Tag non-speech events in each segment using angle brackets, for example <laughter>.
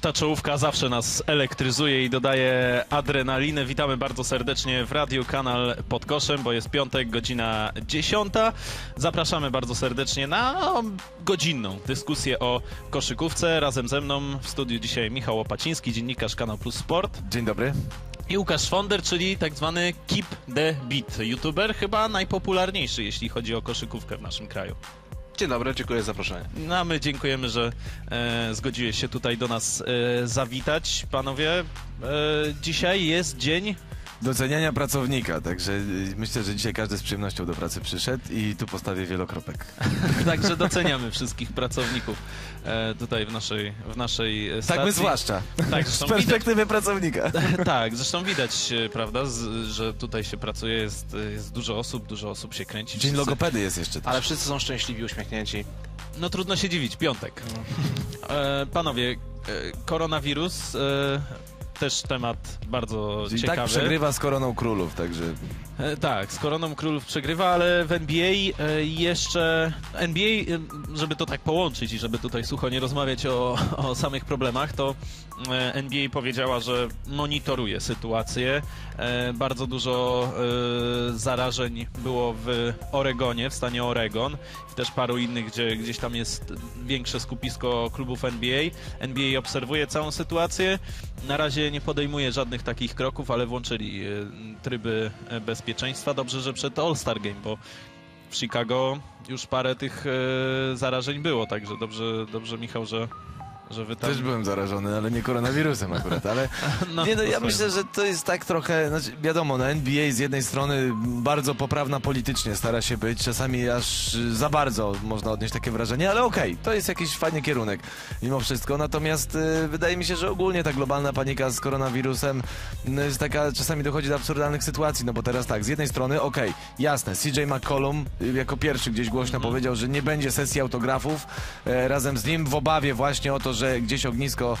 Ta czołówka zawsze nas elektryzuje i dodaje adrenaliny. Witamy bardzo serdecznie w Radiu Kanal pod koszem, bo jest piątek, godzina 10. Zapraszamy bardzo serdecznie na godzinną dyskusję o koszykówce. Razem ze mną w studiu dzisiaj Michał Łopaciński, dziennikarz Kanał Plus Sport Dzień dobry. i Łukasz Fonder, czyli tak zwany Keep the Beat. YouTuber chyba najpopularniejszy, jeśli chodzi o koszykówkę w naszym kraju. Dzień dobry, dziękuję za zaproszenie. No, a my dziękujemy, że e, zgodziłeś się tutaj do nas e, zawitać. Panowie, e, dzisiaj jest dzień. Doceniania pracownika, także y, myślę, że dzisiaj każdy z przyjemnością do pracy przyszedł i tu postawię wielokropek. <laughs> Także doceniamy wszystkich pracowników e, tutaj w naszej, w naszej e, stacji. Tak my zwłaszcza. Tak, <laughs> Z zresztą widać, perspektywy pracownika. <laughs> tak, zresztą widać, e, prawda, z, że tutaj się pracuje, jest, jest dużo osób, dużo osób się kręci. Dzień Wszyscy- logopedy jest jeszcze też. Ale wszyscy są szczęśliwi, uśmiechnięci. No trudno się dziwić, piątek. E, panowie, e, koronawirus, e, też temat bardzo I ciekawy. tak przegrywa z koroną królów, także E, Tak, z Koroną Królów przegrywa, ale w NBA e, jeszcze... NBA, e, żeby to tak połączyć i żeby tutaj sucho nie rozmawiać o, o samych problemach, to NBA powiedziała, że monitoruje sytuację. E, Bardzo dużo e, zarażeń było w Oregonie, w stanie Oregon, też paru innych, gdzie gdzieś tam jest większe skupisko klubów NBA. NBA obserwuje całą sytuację. Na razie nie podejmuje żadnych takich kroków, ale włączyli e, tryby e, bezpieczeństwa. Dobrze, że przed All-Star Game, bo w Chicago już parę tych e, zarażeń było, także dobrze, dobrze Michał, że, że wy tam... też byłem zarażony, ale nie koronawirusem akurat, ale <laughs> No, nie, no, ja myślę, że to jest tak trochę, znaczy wiadomo, no NBA z jednej strony bardzo poprawna politycznie stara się być, czasami aż za bardzo można odnieść takie wrażenie, ale okej, to jest jakiś fajny kierunek mimo wszystko, natomiast y, wydaje mi się, że ogólnie ta globalna panika z koronawirusem no, jest taka, czasami dochodzi do absurdalnych sytuacji, no bo teraz tak, z jednej strony, okej, jasne, CJ McCollum y, jako pierwszy gdzieś głośno powiedział, że nie będzie sesji autografów, e, razem z nim w obawie właśnie o to, że gdzieś ognisko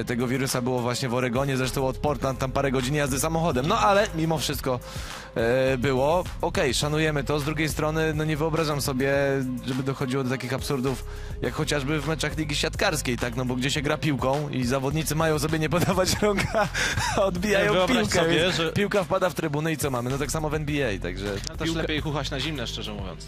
e, tego wirusa było właśnie w Oregonie, zresztą od Portland tam parę godzin jazdy samochodem. No ale mimo wszystko e, było. Okej, szanujemy to. Z drugiej strony, no nie wyobrażam sobie, żeby dochodziło do takich absurdów, jak chociażby w meczach Ligi Siatkarskiej, tak? No bo gdzie się gra piłką i zawodnicy mają sobie nie podawać <laughs> rąk, a odbijają Wyobraź piłkę. sobie, że- Piłka wpada w trybunę i co mamy? No tak samo w NBA, także... No też Piłka- lepiej chuchać na zimne, szczerze mówiąc.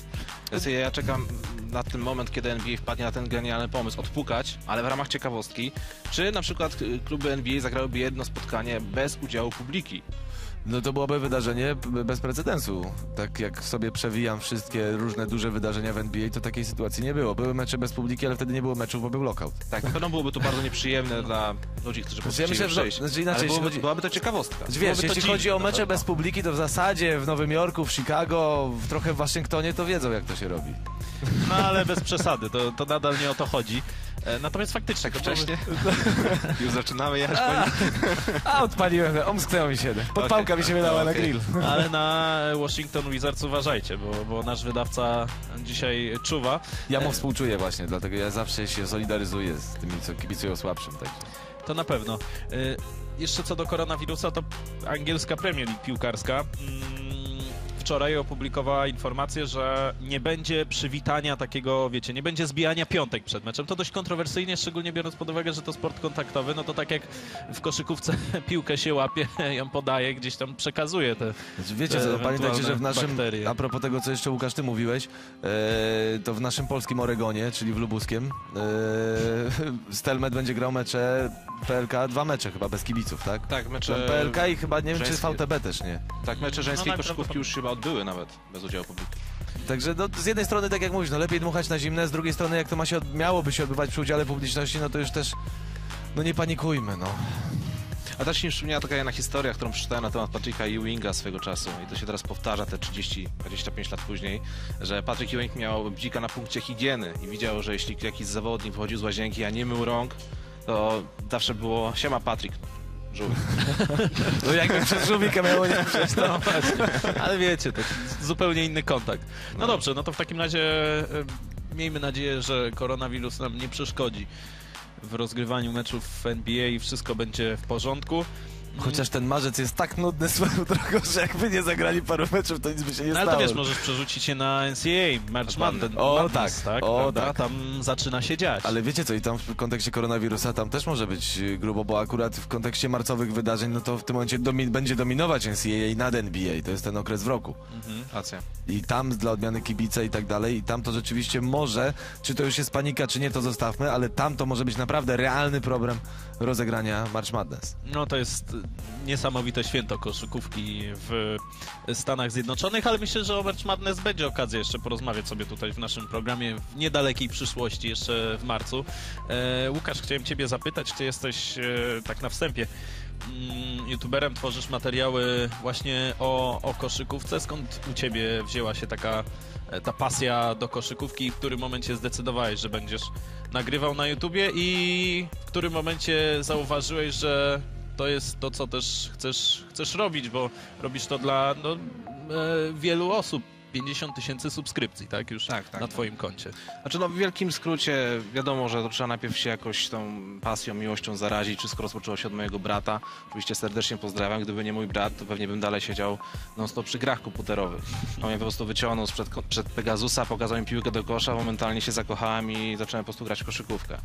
Ja czekam na ten moment, kiedy NBA wpadnie na ten genialny pomysł, odpukać, ale w ramach ciekawostki, czy na przykład y, kluby NBA zagrałyby jedno spotkanie bez udziału publiki. No to byłoby wydarzenie bez precedensu. Tak jak sobie przewijam wszystkie różne duże wydarzenia w NBA, to takiej sytuacji nie było. Były mecze bez publiki, ale wtedy nie było meczów, bo był lockout. Tak, na pewno byłoby to bardzo nieprzyjemne <laughs> dla ludzi, którzy po Znaczy, ja prostu myślę, przejść. znaczy inaczej, byłoby, chodzi- byłaby to ciekawostka. Wiesz, Byłoby to jeśli dziwne chodzi o mecze bez publiki, to w zasadzie w Nowym Jorku, w Chicago, w, trochę w Waszyngtonie, to wiedzą jak to się robi. No ale bez przesady, to, to nadal nie o to chodzi. E, Natomiast faktycznie... Tak to byłoby- wcześnie? <laughs> Już zaczynamy jechać po A, odpaliłem, omsknęło mi się. Podpałka mi się wydała na Okej. grill. <laughs> Ale na Washington Wizards uważajcie, bo, bo nasz wydawca dzisiaj czuwa. Ja mu współczuję właśnie, dlatego ja zawsze się solidaryzuję z tymi, co kibicują słabszym. Także. To na pewno. Y, Jeszcze co do koronawirusa, to angielska Premier League piłkarska mm, wczoraj opublikowała informację, że nie będzie przywitania takiego, wiecie, nie będzie zbijania piątek przed meczem. To dość kontrowersyjnie, szczególnie biorąc pod uwagę, że to sport kontaktowy, no to tak jak w koszykówce <laughs> piłkę się łapie, <laughs> ją podaje, gdzieś tam przekazuje te... Znaczy, Wiecie Te pamiętajcie, że w naszym, bakterie. a propos tego, co jeszcze Łukasz, ty mówiłeś, e, to w naszym polskim Oregonie, czyli w Lubuskiem, e, <laughs> Stelmet będzie grał mecze PLK, dwa mecze chyba, bez kibiców, tak? Tak, mecze, PLK i chyba, nie wiem, czy żeńskie. VTB też nie. tak, mecze żeńskiej No, koszykówki już chyba odbyły nawet bez udziału publiki. Także no, z jednej strony, tak jak mówisz, no lepiej dmuchać na zimne, z drugiej strony, jak to ma się, miałoby się odbywać przy udziale publiczności, no to już też, no nie panikujmy, no. A też mi przypomniała taka jedna historia, którą przeczytałem na temat Patricka Ewinga swego czasu i to się teraz powtarza te 30-25 lat później, że Patrick Ewing miał bzika na punkcie higieny i widział, że jeśli jakiś zawodnik wychodził z łazienki, a nie mył rąk, to zawsze było siema Patrick. Żółw. <laughs> No jakby przez żółwika miało nie przejść, no. <laughs> Ale wiecie, to zupełnie inny kontakt. No dobrze, no to w takim razie miejmy nadzieję, że koronawirus nam nie przeszkodzi w rozgrywaniu meczów w NBA i wszystko będzie w porządku. Chociaż ten marzec jest tak nudny swoją drogą, że jakby nie zagrali paru meczów, to nic by się nie No, stało. ale to wiesz, możesz przerzucić się na NCAA, March Dokładnie. Madness, O, Madness, tak, tak, o, prawda? tak. Tam zaczyna się dziać. Ale wiecie co, i tam w kontekście koronawirusa tam też może być y, grubo, bo akurat w kontekście marcowych wydarzeń, no to w tym momencie domi będzie dominować NCAA nad NBA, to jest ten okres w roku. Racja. I tam dla odmiany kibice i tak dalej, i tam to rzeczywiście może, czy to już jest panika, czy nie, to zostawmy, ale tam to może być naprawdę realny problem rozegrania March Madness. No to jest niesamowite święto koszykówki w Stanach Zjednoczonych, ale myślę, że o March Madness będzie okazja jeszcze porozmawiać sobie tutaj w naszym programie w niedalekiej przyszłości, jeszcze w marcu. E, Łukasz, chciałem ciebie zapytać, ty jesteś e, tak na wstępie mm, youtuberem, tworzysz materiały właśnie o, o koszykówce. Skąd u ciebie wzięła się taka e, ta pasja do koszykówki i w którym momencie zdecydowałeś, że będziesz nagrywał na YouTubie i w którym momencie zauważyłeś, że to jest to, co też chcesz, chcesz robić, bo robisz to dla no, e, wielu osób. 50 tysięcy subskrypcji, tak? Już Tak, tak, na tak. twoim koncie. Znaczy no w wielkim skrócie wiadomo, że to trzeba najpierw się jakoś tą pasją, miłością zarazić. Wszystko rozpoczęło się od mojego brata. Oczywiście serdecznie pozdrawiam. Gdyby nie mój brat, to pewnie bym dalej siedział non stop przy grach komputerowych. On mnie po prostu wyciągnął sprzed, przed Pegasusa, pokazał mi piłkę do kosza, momentalnie się zakochałem i zacząłem po prostu grać w koszykówkę.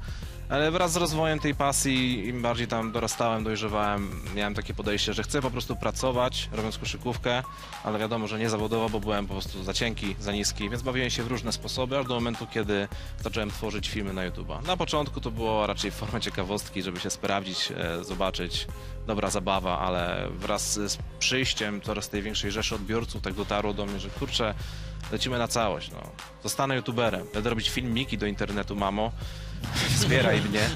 Ale wraz z rozwojem tej pasji, im bardziej tam dorastałem, dojrzewałem, miałem takie podejście, że chcę po prostu pracować, robiąc koszykówkę, ale wiadomo, że nie zawodowo, bo byłem po prostu za cienki, za niski, więc bawiłem się w różne sposoby, aż do momentu, kiedy zacząłem tworzyć filmy na YouTube'a. Na początku to było raczej w formie ciekawostki, żeby się sprawdzić, e, zobaczyć, dobra zabawa, ale wraz z przyjściem coraz tej większej rzeszy odbiorców tak dotarło do mnie, że kurczę, lecimy na całość, no. Zostanę YouTuberem, będę robić filmiki do internetu, mamo, <laughs> wspieraj mnie.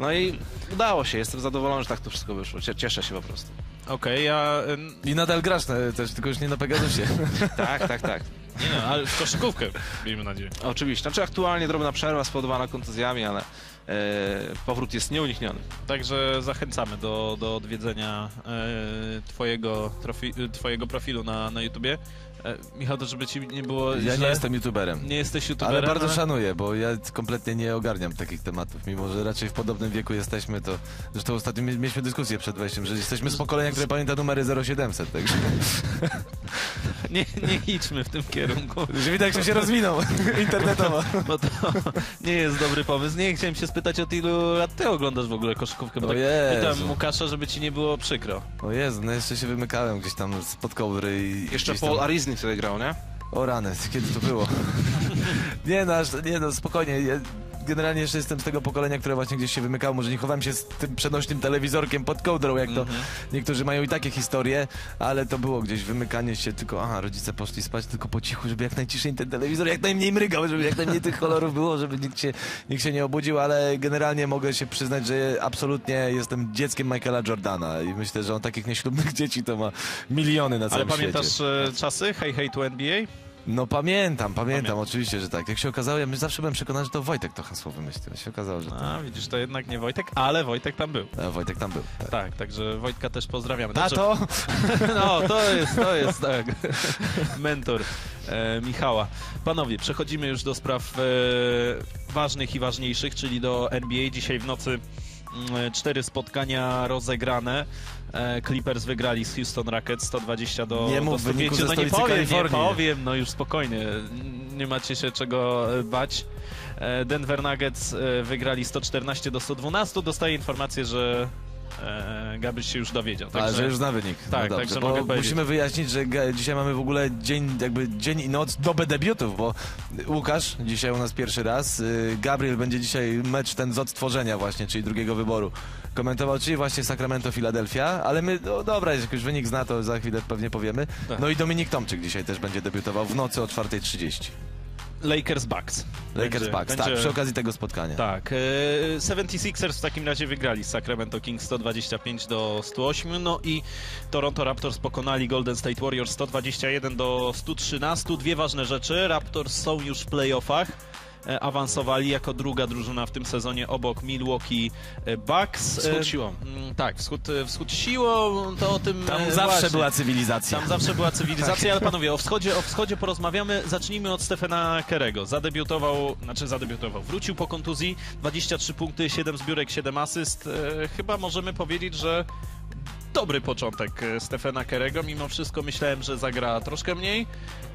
No i udało się, jestem zadowolony, że tak to wszystko wyszło, Cie- cieszę się po prostu. Okej, ja... ym, I nadal grasz e, też, tylko już nie na Pegasusie. <laughs> Tak, tak, tak. Nie no, ale w koszykówkę, miejmy nadzieję. Oczywiście. Znaczy aktualnie drobna przerwa spowodowana kontuzjami, ale e, powrót jest nieunikniony. Także zachęcamy do, do odwiedzenia e, twojego, trofi, twojego profilu na, na YouTubie. E, Michał, to żeby ci nie było Ja źle, nie jestem youtuberem. nie jesteś YouTuberem, Ale bardzo szanuję, bo ja kompletnie nie ogarniam takich tematów, mimo że raczej w podobnym wieku jesteśmy, to zresztą ostatnio mie- mieliśmy dyskusję przed wejściem, że jesteśmy z pokolenia, które pamięta numery 0700, także <laughs> Nie, nie idźmy w tym kierunku, <laughs> że widać, jak się rozwinął <laughs> internetowo. bo to nie jest dobry pomysł. Nie, chciałem się spytać, od ilu lat ty oglądasz w ogóle koszykówkę, bo O tak Jezu. pytam Łukasza, żeby ci nie było przykro. O Jezu, no jeszcze się wymykałem gdzieś tam spod kołdry i... Jeszcze Paul tam... Arizny wtedy grał, nie? O rany, kiedy to było? <laughs> nie no, nie no, spokojnie. Generalnie jeszcze jestem z tego pokolenia, które właśnie gdzieś się wymykało. Może nie chowałem się z tym przenośnym telewizorkiem pod kołdrą, jak to niektórzy mają i takie historie, ale to było gdzieś wymykanie się tylko, aha, rodzice poszli spać tylko po cichu, żeby jak najciszej ten telewizor jak najmniej mrygał, żeby jak najmniej tych kolorów było, żeby nikt się, nikt się nie obudził, ale generalnie mogę się przyznać, że absolutnie jestem dzieckiem Michaela Jordana i myślę, że on takich nieślubnych dzieci to ma miliony na Ale całym pamiętasz świecie. e, czasy Hey Hey to NBA? No pamiętam, pamiętam, oczywiście, że tak. Jak się okazało, ja my zawsze byłem przekonany, że to Wojtek to hasło wymyślił. się okazało, że to... A, widzisz, to jednak nie Wojtek, ale Wojtek tam był. A, Wojtek tam był. Tak. Tak, także Wojtka też pozdrawiamy. Dobrze, Tato! <laughs> No, to jest, to jest, tak. <laughs> Mentor e, Michała. Panowie, przechodzimy już do spraw e, ważnych i ważniejszych, czyli do NBA. Dzisiaj w nocy mm, cztery spotkania rozegrane. E, Clippers wygrali z Houston Rockets 120 do Nie mów do 105. wyniku ze No nie powiem, nie Kalifornii. powiem, no już spokojnie. Nie macie się czego e, bać. E, Denver Nuggets wygrali 114 do 112. Dostaję informację, że Gabryś się już dowiedział. Ale że już zna wynik. Tak, no także mogę powiedzieć. musimy wyjaśnić, że dzisiaj mamy w ogóle dzień, jakby dzień i noc, dobę debiutów, bo Łukasz dzisiaj u nas pierwszy raz, y, Gabriel będzie dzisiaj mecz ten z odtworzenia właśnie, czyli drugiego wyboru komentował, czyli właśnie Sacramento, Philadelphia, ale my, no dobra, już wynik zna, to za chwilę pewnie powiemy. Tak. No i Dominik Tomczyk dzisiaj też będzie debiutował w nocy o 4.30. Lakers Bucks. Lakers Będzie- Bucks, tak, będzie- przy okazji tego spotkania. Tak. E, 76ers w takim razie wygrali z Sacramento Kings 125 do 108, no i Toronto Raptors pokonali Golden State Warriors 121 do 113. Dwie ważne rzeczy. Raptors są już w playoffach. E, Awansowali jako druga drużyna w tym sezonie obok Milwaukee e, Bucks. E, Wschód siłą. mm, Tak, wschód, e, wschód siłą, to o tym Tam e, zawsze właśnie. była cywilizacja. Tam zawsze była cywilizacja, <laughs> ale panowie, o wschodzie, o wschodzie porozmawiamy. Zacznijmy od Stefana Kerego. Zadebiutował, znaczy zadebiutował, wrócił po kontuzji, 23 punkty, 7 zbiórek, 7 asyst. E, chyba możemy powiedzieć, że dobry początek e, Stefana Kerego. Mimo wszystko myślałem, że zagra troszkę mniej,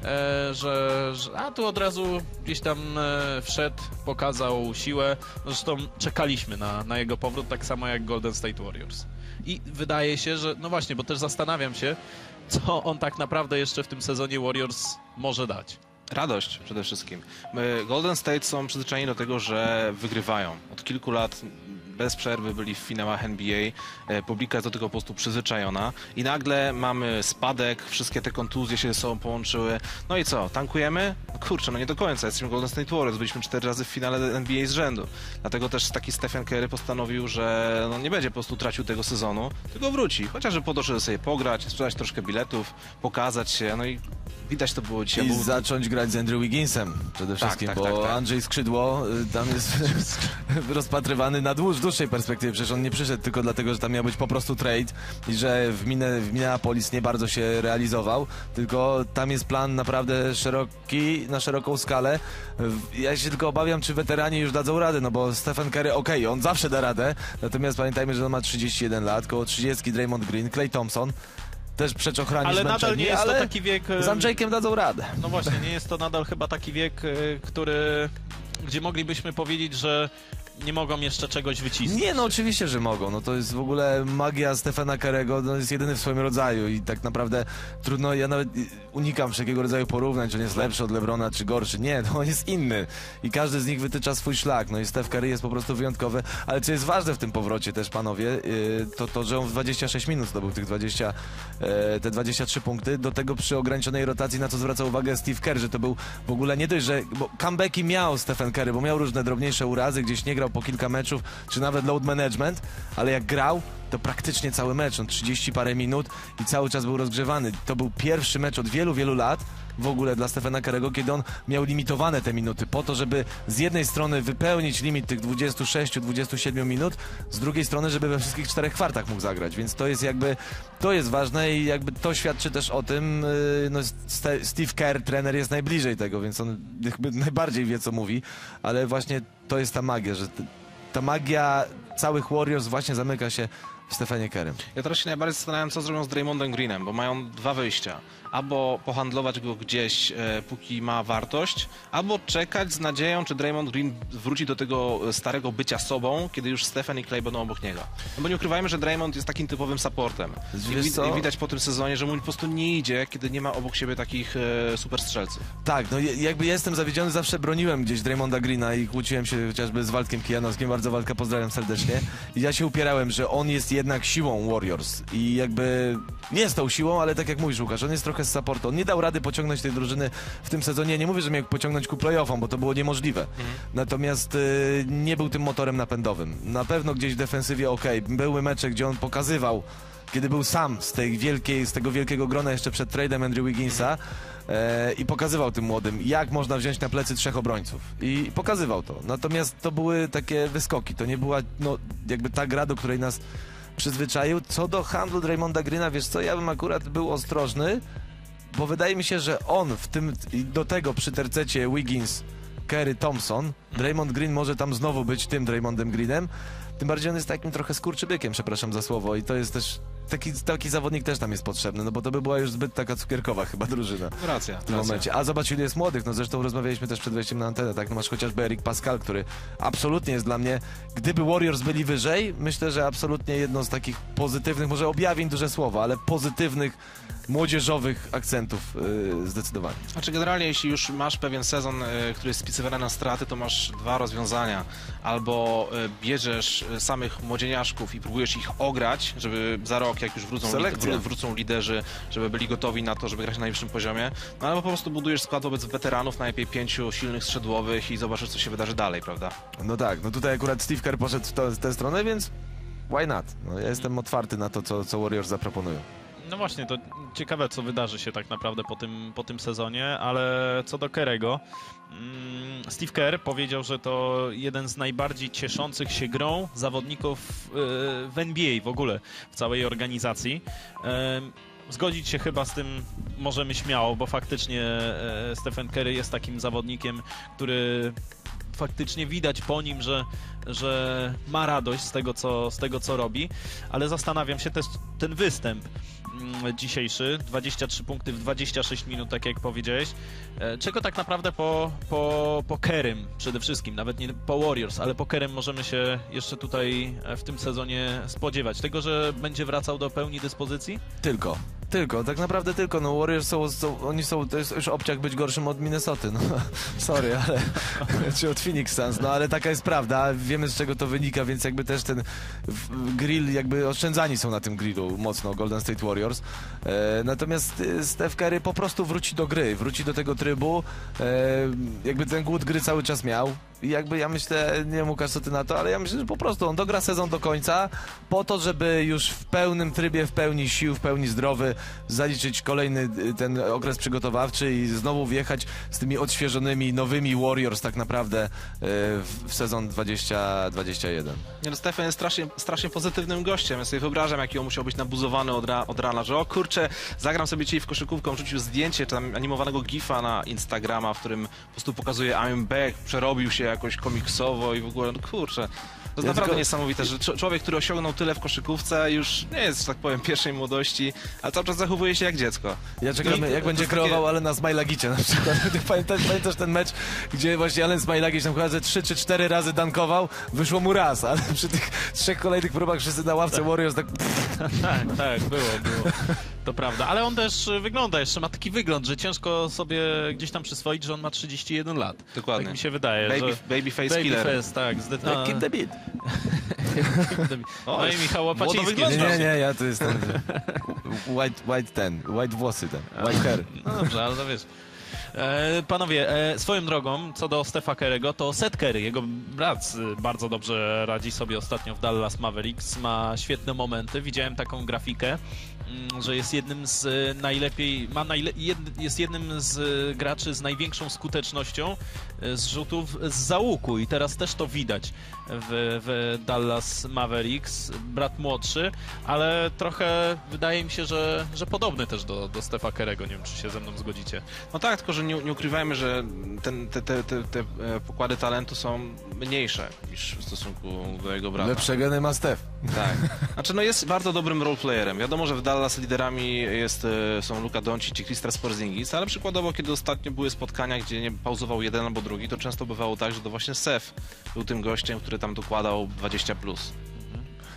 e, że, że a tu od razu gdzieś tam e, wszedł, pokazał siłę. Zresztą czekaliśmy na, na jego powrót, tak samo jak Golden State Warriors. I wydaje się, że no właśnie, bo też zastanawiam się, co on tak naprawdę jeszcze w tym sezonie Warriors może dać. Radość przede wszystkim. Golden State są przyzwyczajeni do tego, że wygrywają. Od kilku lat bez przerwy byli w finałach NBA. E, Publika jest do tego po prostu przyzwyczajona. I nagle mamy spadek, wszystkie te kontuzje się ze sobą połączyły. No i co, tankujemy? No kurczę, no nie do końca. Jesteśmy Golden State Warriors. Byliśmy cztery razy w finale NBA z rzędu. Dlatego też taki Stephen Curry postanowił, że no nie będzie po prostu tracił tego sezonu, tylko wróci. Chociażby po to, żeby sobie pograć, sprzedać troszkę biletów, pokazać się. No i widać to było dzisiaj. I Był- zacząć grać z Andrew Wigginsem przede wszystkim, tak, bo tak, tak. Andrzej Skrzydło y, tam jest <laughs> rozpatrywany na dłuż, dłuższej perspektywie. Przecież on nie przyszedł tylko dlatego, że tam miał być po prostu trade i że w, Minne, w Minneapolis nie bardzo się realizował, tylko tam jest plan naprawdę szeroki, na szeroką skalę. Ja się tylko obawiam, czy weterani już dadzą radę, no bo Stephen Curry, okej, on zawsze da radę, natomiast pamiętajmy, że on ma 31 lat, koło 30 Draymond Green, Clay Thompson, też przeczochrani Ale nadal nie jest to ale taki wiek... e, z Andrzejkiem dadzą radę. No właśnie, nie jest to nadal chyba taki wiek, e, który, gdzie moglibyśmy powiedzieć, że nie mogą jeszcze czegoś wycisnąć. Nie, no oczywiście, że mogą. No to jest w ogóle magia Stefana Karego, no jest jedyny w swoim rodzaju i tak naprawdę trudno, ja nawet unikam wszelkiego rodzaju porównań, czy on jest lepszy od Lebrona, czy gorszy. Nie, no on jest inny i każdy z nich wytycza swój szlak. No i Steph Curry jest po prostu wyjątkowy, ale co jest ważne w tym powrocie też, panowie, y, to to, że on w 26 minut zdobył tych 20, e, te 23 punkty. Do tego przy ograniczonej rotacji, na co zwraca uwagę Steve Kerr, że to był w ogóle nie dość, że bo comebacki miał Stephen Curry, bo miał różne drobniejsze urazy, gdzieś nie grał po kilka meczów, czy nawet load management, ale jak grał, to praktycznie cały mecz, on 30 parę minut i cały czas był rozgrzewany. To był pierwszy mecz od wielu, wielu lat w ogóle dla Stefana Karego, kiedy on miał limitowane te minuty po to, żeby z jednej strony wypełnić limit tych 26-27 minut, z drugiej strony, żeby we wszystkich czterech kwartach mógł zagrać, więc to jest jakby, to jest ważne i jakby to świadczy też o tym, yy, no Ste- Steve Kerr, trener jest najbliżej tego, więc on jakby najbardziej wie, co mówi, ale właśnie to jest ta magia, że ta magia całych Warriors właśnie zamyka się Stefanie Kerrym. Ja teraz się najbardziej zastanawiam, co zrobią z Draymondem Greenem, bo mają dwa wyjścia. Albo pohandlować go gdzieś, e, póki ma wartość, albo czekać z nadzieją, czy Draymond Green wróci do tego e, starego bycia sobą, kiedy już Stephen i Clay będą obok niego. No bo nie ukrywajmy, że Draymond jest takim typowym supportem. I, wi-? I widać po tym sezonie, że mu po prostu nie idzie, kiedy nie ma obok siebie takich e, super strzelców. Tak, no jakby jestem zawiedziony, zawsze broniłem gdzieś Draymonda Greena i kłóciłem się chociażby z Waldkiem Kijanowskim, bardzo Waldka pozdrawiam serdecznie. I ja się upierałem, że on jest jednak siłą Warriors i jakby jest tą siłą, ale tak jak mówisz Łukasz, on jest trochę z supportu. On nie dał rady pociągnąć tej drużyny w tym sezonie. Nie mówię, że miał pociągnąć ku playoffom, bo to było niemożliwe. Natomiast y, nie był tym motorem napędowym. Na pewno gdzieś w defensywie okej, były mecze, gdzie on pokazywał kiedy był sam z tej wielkiej, z tego wielkiego grona jeszcze przed tradem Andrew Wigginsa e, i pokazywał tym młodym, jak można wziąć na plecy trzech obrońców. I pokazywał to. Natomiast to były takie wyskoki. To nie była no, jakby ta gra, do której nas przyzwyczaił. Co do handlu Draymonda Greena, wiesz co, ja bym akurat był ostrożny, bo wydaje mi się, że on w tym, do tego przy tercecie Wiggins, Kerry, Thompson, Draymond Green może tam znowu być tym Draymondem Greenem, tym bardziej on jest takim trochę skurczybykiem, przepraszam za słowo i to jest też, taki, taki zawodnik też tam jest potrzebny, no bo to by była już zbyt taka cukierkowa chyba drużyna Racja. w tym momencie. A zobacz, ile jest młodych. No zresztą rozmawialiśmy też przed wejściem na antenę, tak? No masz chociażby Eric Pascal, który absolutnie jest dla mnie, gdyby Warriors byli wyżej, myślę, że absolutnie jedno z takich pozytywnych, może objawień duże słowo, ale pozytywnych, młodzieżowych akcentów yy, zdecydowanie. Znaczy generalnie jeśli już masz pewien sezon, e, który jest spisywany na straty, to masz dwa rozwiązania. Albo e, bierzesz samych młodzieniaszków i próbujesz ich ograć, żeby za rok, jak już wrócą, wrócą liderzy, żeby byli gotowi na to, żeby grać na najwyższym poziomie. No albo po prostu budujesz skład wobec weteranów, najlepiej pięciu silnych skrzydłowych i zobaczysz, co się wydarzy dalej, prawda? No tak, no tutaj akurat Steve Kerr poszedł w, to, w tę stronę, więc why not? No, ja jestem otwarty na to, co, co Warriors zaproponują. No właśnie, to ciekawe, co wydarzy się tak naprawdę po tym, po tym sezonie, ale co do Kerego, mm, Steve Kerr powiedział, że to jeden z najbardziej cieszących się grą zawodników e, w NBA w ogóle, w całej organizacji. Em, Zgodzić się chyba z tym możemy śmiało, bo faktycznie e, Stephen Curry jest takim zawodnikiem, który faktycznie widać po nim, że, że ma radość z tego, co, z tego, co robi, ale zastanawiam się też ten występ dzisiejszy, 23 punkty w 26 minut, tak jak powiedziałeś. E, Czego tak naprawdę po, po, po Kerem przede wszystkim, nawet nie po Warriors, ale po Kerem możemy się jeszcze tutaj e, w tym sezonie spodziewać? Tego, że będzie wracał do pełni dyspozycji? Tylko. Tylko, tak naprawdę tylko. No Warriors są, są oni są, to jest już obciach być gorszym od Minnesoty, no <laughs> sorry, ale <laughs> czy od Phoenix Suns, no ale taka jest prawda, wiemy z czego to wynika, więc jakby też ten grill, jakby oszczędzani są na tym grillu mocno Golden State Warriors. E, natomiast e, Steph Curry po prostu wróci do gry, wróci do tego trybu, e, jakby ten głód gry cały czas miał i jakby ja myślę, nie Łukasz co ty na to, ale ja myślę, że po prostu on dogra sezon do końca po to, żeby już w pełnym trybie, w pełni sił, w pełni zdrowy zaliczyć kolejny y, ten okres przygotowawczy i znowu wjechać z tymi odświeżonymi, nowymi Warriors tak naprawdę y, w sezon 2021. Nie no, Stefan jest strasznie, strasznie pozytywnym gościem. Ja sobie wyobrażam, jaki on musiał być nabuzowany od, ra, od rana, że o kurczę, zagram sobie dzisiaj w koszykówkę, rzucił zdjęcie tam animowanego gifa na Instagrama, w którym po prostu pokazuje I'm back, przerobił się jakoś komiksowo i w ogóle, no kurczę. To jest Ja naprawdę tylko- niesamowite, że człowiek, który osiągnął tyle w koszykówce, już nie jest, że tak powiem, pierwszej młodości, ale cały czas zachowuje się jak dziecko. Ja czekam, i jak będzie takie- kreował Alena Smajlagicie na przykład. <laughs> Pamiętasz, pamiętasz ten mecz, gdzie właśnie Alen Smajlagic tam chyba ze 3 czy 4 razy dankował, wyszło mu raz, ale przy tych trzech kolejnych próbach wszyscy na ławce Warriors tak... <laughs> Tak, tak, było, było. To prawda, ale on też y, wygląda, jeszcze ma taki wygląd, że ciężko sobie gdzieś tam przyswoić, że on ma 31 lat. Dokładnie. Tak mi się wydaje, Baby, że... babyface killer. Babyface, tak. Zde... Keep the beat. No i Michał Łapaciński. wygląda. Nie, nie, nie, ja to jestem white, white ten, white włosy ten, white hair. No dobrze, ale to wiesz. E, panowie, e, swoją drogą, co do Stefa Kerego, to Seth Curry, jego brat y, bardzo dobrze radzi sobie ostatnio w Dallas Mavericks, ma świetne momenty, widziałem taką grafikę, mm, że jest jednym z y, najlepiej, ma najle, jed, jest jednym z y, graczy z największą skutecznością z rzutów z załuku i teraz też to widać w, w Dallas Mavericks, brat młodszy, ale trochę wydaje mi się, że, że podobny też do, do Stefa Kerego, nie wiem czy się ze mną zgodzicie. No tak, tylko że nie, nie ukrywajmy, że ten, te, te, te, te e, pokłady talentu są mniejsze niż w stosunku do jego brata. Lepsze geny ma Steph. Tak. <laughs> Znaczy, no jest bardzo dobrym roleplayerem. Wiadomo, że w Dallas liderami jest, e, są Luka Doncic i Kristaps Porzingis, ale przykładowo, kiedy ostatnio były spotkania, gdzie nie pauzował jeden albo drugi, to często bywało tak, że to właśnie Seth był tym gościem, który tam dokładał 20+. Plus.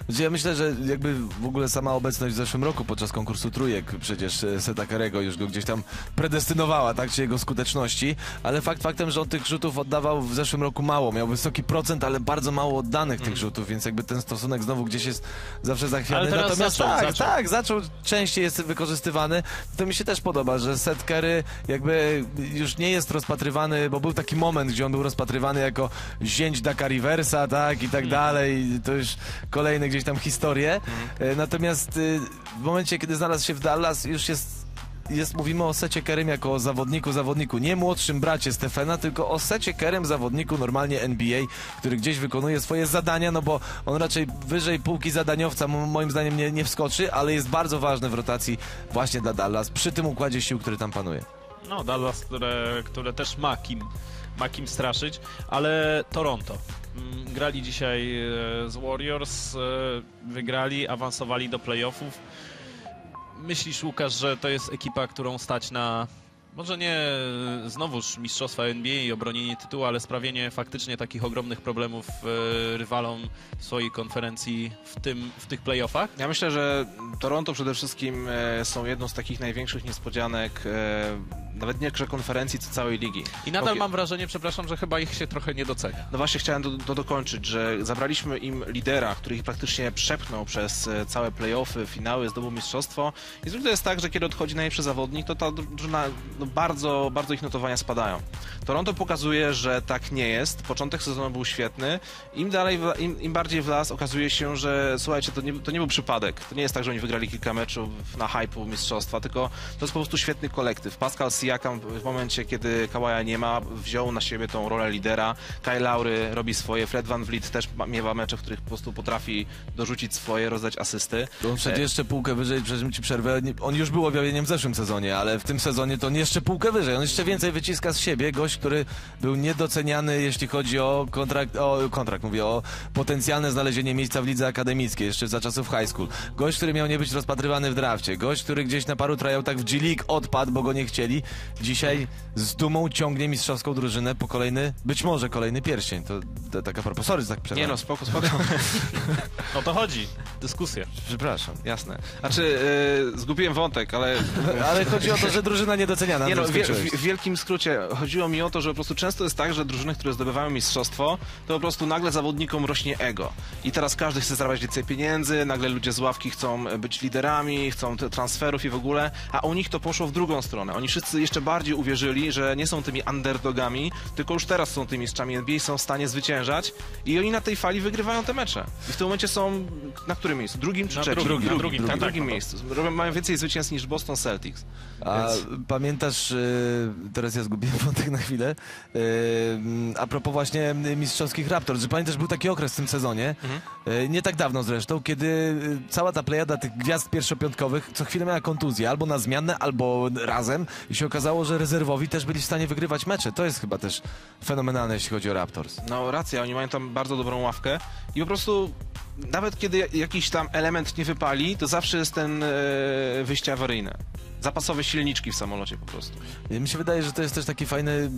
Znaczy, ja myślę, że jakby w ogóle sama obecność w zeszłym roku podczas konkursu trójek przecież e, Seta Karego już go gdzieś tam predestynowała, tak, czy jego skuteczności, ale fakt faktem, że on tych rzutów oddawał w zeszłym roku mało, miał wysoki procent, ale bardzo mało oddanych tych rzutów, więc jakby ten stosunek znowu gdzieś jest zawsze zachwiany. Natomiast zaczął, tak, zaczął. tak, zaczął, częściej jest wykorzystywany. To mi się też podoba, że Set Curry jakby już nie jest rozpatrywany, bo był taki moment, gdzie on był rozpatrywany jako zięć Daka Riversa, tak, i tak dalej. I to już kolejne gdzieś tam historie. E, Natomiast y, w momencie, kiedy znalazł się w Dallas, już jest jest, mówimy o Secie Kerem jako o zawodniku, zawodniku, nie młodszym bracie Stefana, tylko o Secie Kerem, zawodniku normalnie NBA, który gdzieś wykonuje swoje zadania, no bo on raczej wyżej półki zadaniowca moim zdaniem nie, nie wskoczy, ale jest bardzo ważny w rotacji właśnie dla Dallas, przy tym układzie sił, który tam panuje. No, Dallas, które, które też ma kim, ma kim straszyć, ale Toronto. Mm, Grali dzisiaj e, z Warriors, e, wygrali, awansowali do playoffów. Myślisz, Łukasz, że to jest ekipa, którą stać na może nie e, znowuż mistrzostwa NBA i obronienie tytułu, ale sprawienie faktycznie takich ogromnych problemów e, rywalom w swojej konferencji w, tym, w tych playoffach? Ja myślę, że Toronto przede wszystkim e, są jedną z takich największych niespodzianek, nawet nie że konferencji, co całej ligi. I nadal mam wrażenie, przepraszam, że chyba ich się trochę nie docenia. No właśnie chciałem to, dokończyć, że zabraliśmy im lidera, który ich praktycznie przepchnął przez całe playoffy, finały, zdobył mistrzostwo. I zwykle jest tak, że kiedy odchodzi najlepszy zawodnik, to ta drużyna no bardzo, bardzo ich notowania spadają. Toronto pokazuje, że tak nie jest. Początek sezonu był świetny. Im dalej, im, im bardziej w las okazuje się, że słuchajcie, to nie, to nie był przypadek. To nie jest tak, że oni wygrali kilka meczów na hype'u mistrzostwa, tylko to jest po prostu świetny kolektyw. Pascal Siakam w momencie, kiedy Kawaja nie ma, wziął na siebie tą rolę lidera. Kyle Lowry robi swoje, Fred Van Vliet też miewa mecze, w których po prostu potrafi dorzucić swoje, rozdać asysty. On wszedł jeszcze półkę wyżej, przepraszam ci przerwę. Nie- On już był objawieniem w zeszłym sezonie, ale w tym sezonie to on jeszcze półkę wyżej. On jeszcze więcej wyciska z siebie. Gość, który był niedoceniany, jeśli chodzi o kontrakt, o kontrakt, mówię, o potencjalne znalezienie miejsca w lidze akademickiej, jeszcze za czasów high school. Gość, który miał nie być rozpatrywany w drafcie. Gość, który gdzieś na paru tryoutach w G League odpadł, bo go nie chcieli. Dzisiaj z dumą ciągnie mistrzowską drużynę po kolejny, być może kolejny pierścień. To, to taka propos. Sorry, że tak Nie przerwałem. no, spoko, spoko. <laughs> O to chodzi. Dyskusja. Przepraszam. Jasne. Znaczy, yy, zgubiłem wątek, ale Ale chodzi o to, że drużyna niedoceniana. Nie no, w, w wielkim skrócie chodziło mi o to, że po prostu często jest tak, że drużyny, które zdobywają mistrzostwo, to po prostu nagle zawodnikom rośnie ego. I teraz każdy chce zarabiać więcej pieniędzy, nagle ludzie z ławki chcą e, być liderami, chcą transferów i w ogóle, a u nich to poszło w drugą stronę. Oni wszyscy jeszcze bardziej uwierzyli, że nie są tymi underdogami, tylko już teraz są tymi mistrzami NBA, są w stanie zwyciężać i oni na tej fali wygrywają te mecze. I w tym momencie są na którym miejscu? Drugim czy Na trzecim? drugim, na drugim, na tak, drugim tak, no to- miejscu. Robią- Mają więcej zwycięstw niż Boston Celtics. A Więc- pamiętasz, y, teraz ja zgubiłem <laughs> wątek na chwilę, y, a propos właśnie mistrzowskich Raptors, że pamiętasz, był taki okres w tym sezonie, y, nie tak dawno zresztą, kiedy cała ta plejada tych gwiazd pierwszopiątkowych co chwilę miała kontuzję, albo na zmianę, albo razem i się okazało, że rezerwowi też byli w stanie wygrywać mecze. To jest chyba też fenomenalne, jeśli chodzi o Raptors. No racja, oni mają tam bardzo dobrą ławkę i po prostu nawet kiedy jakiś tam element nie wypali, to zawsze jest ten e, wyjście awaryjne. Zapasowe silniczki w samolocie po prostu. Mi się wydaje, że to jest też taki fajny,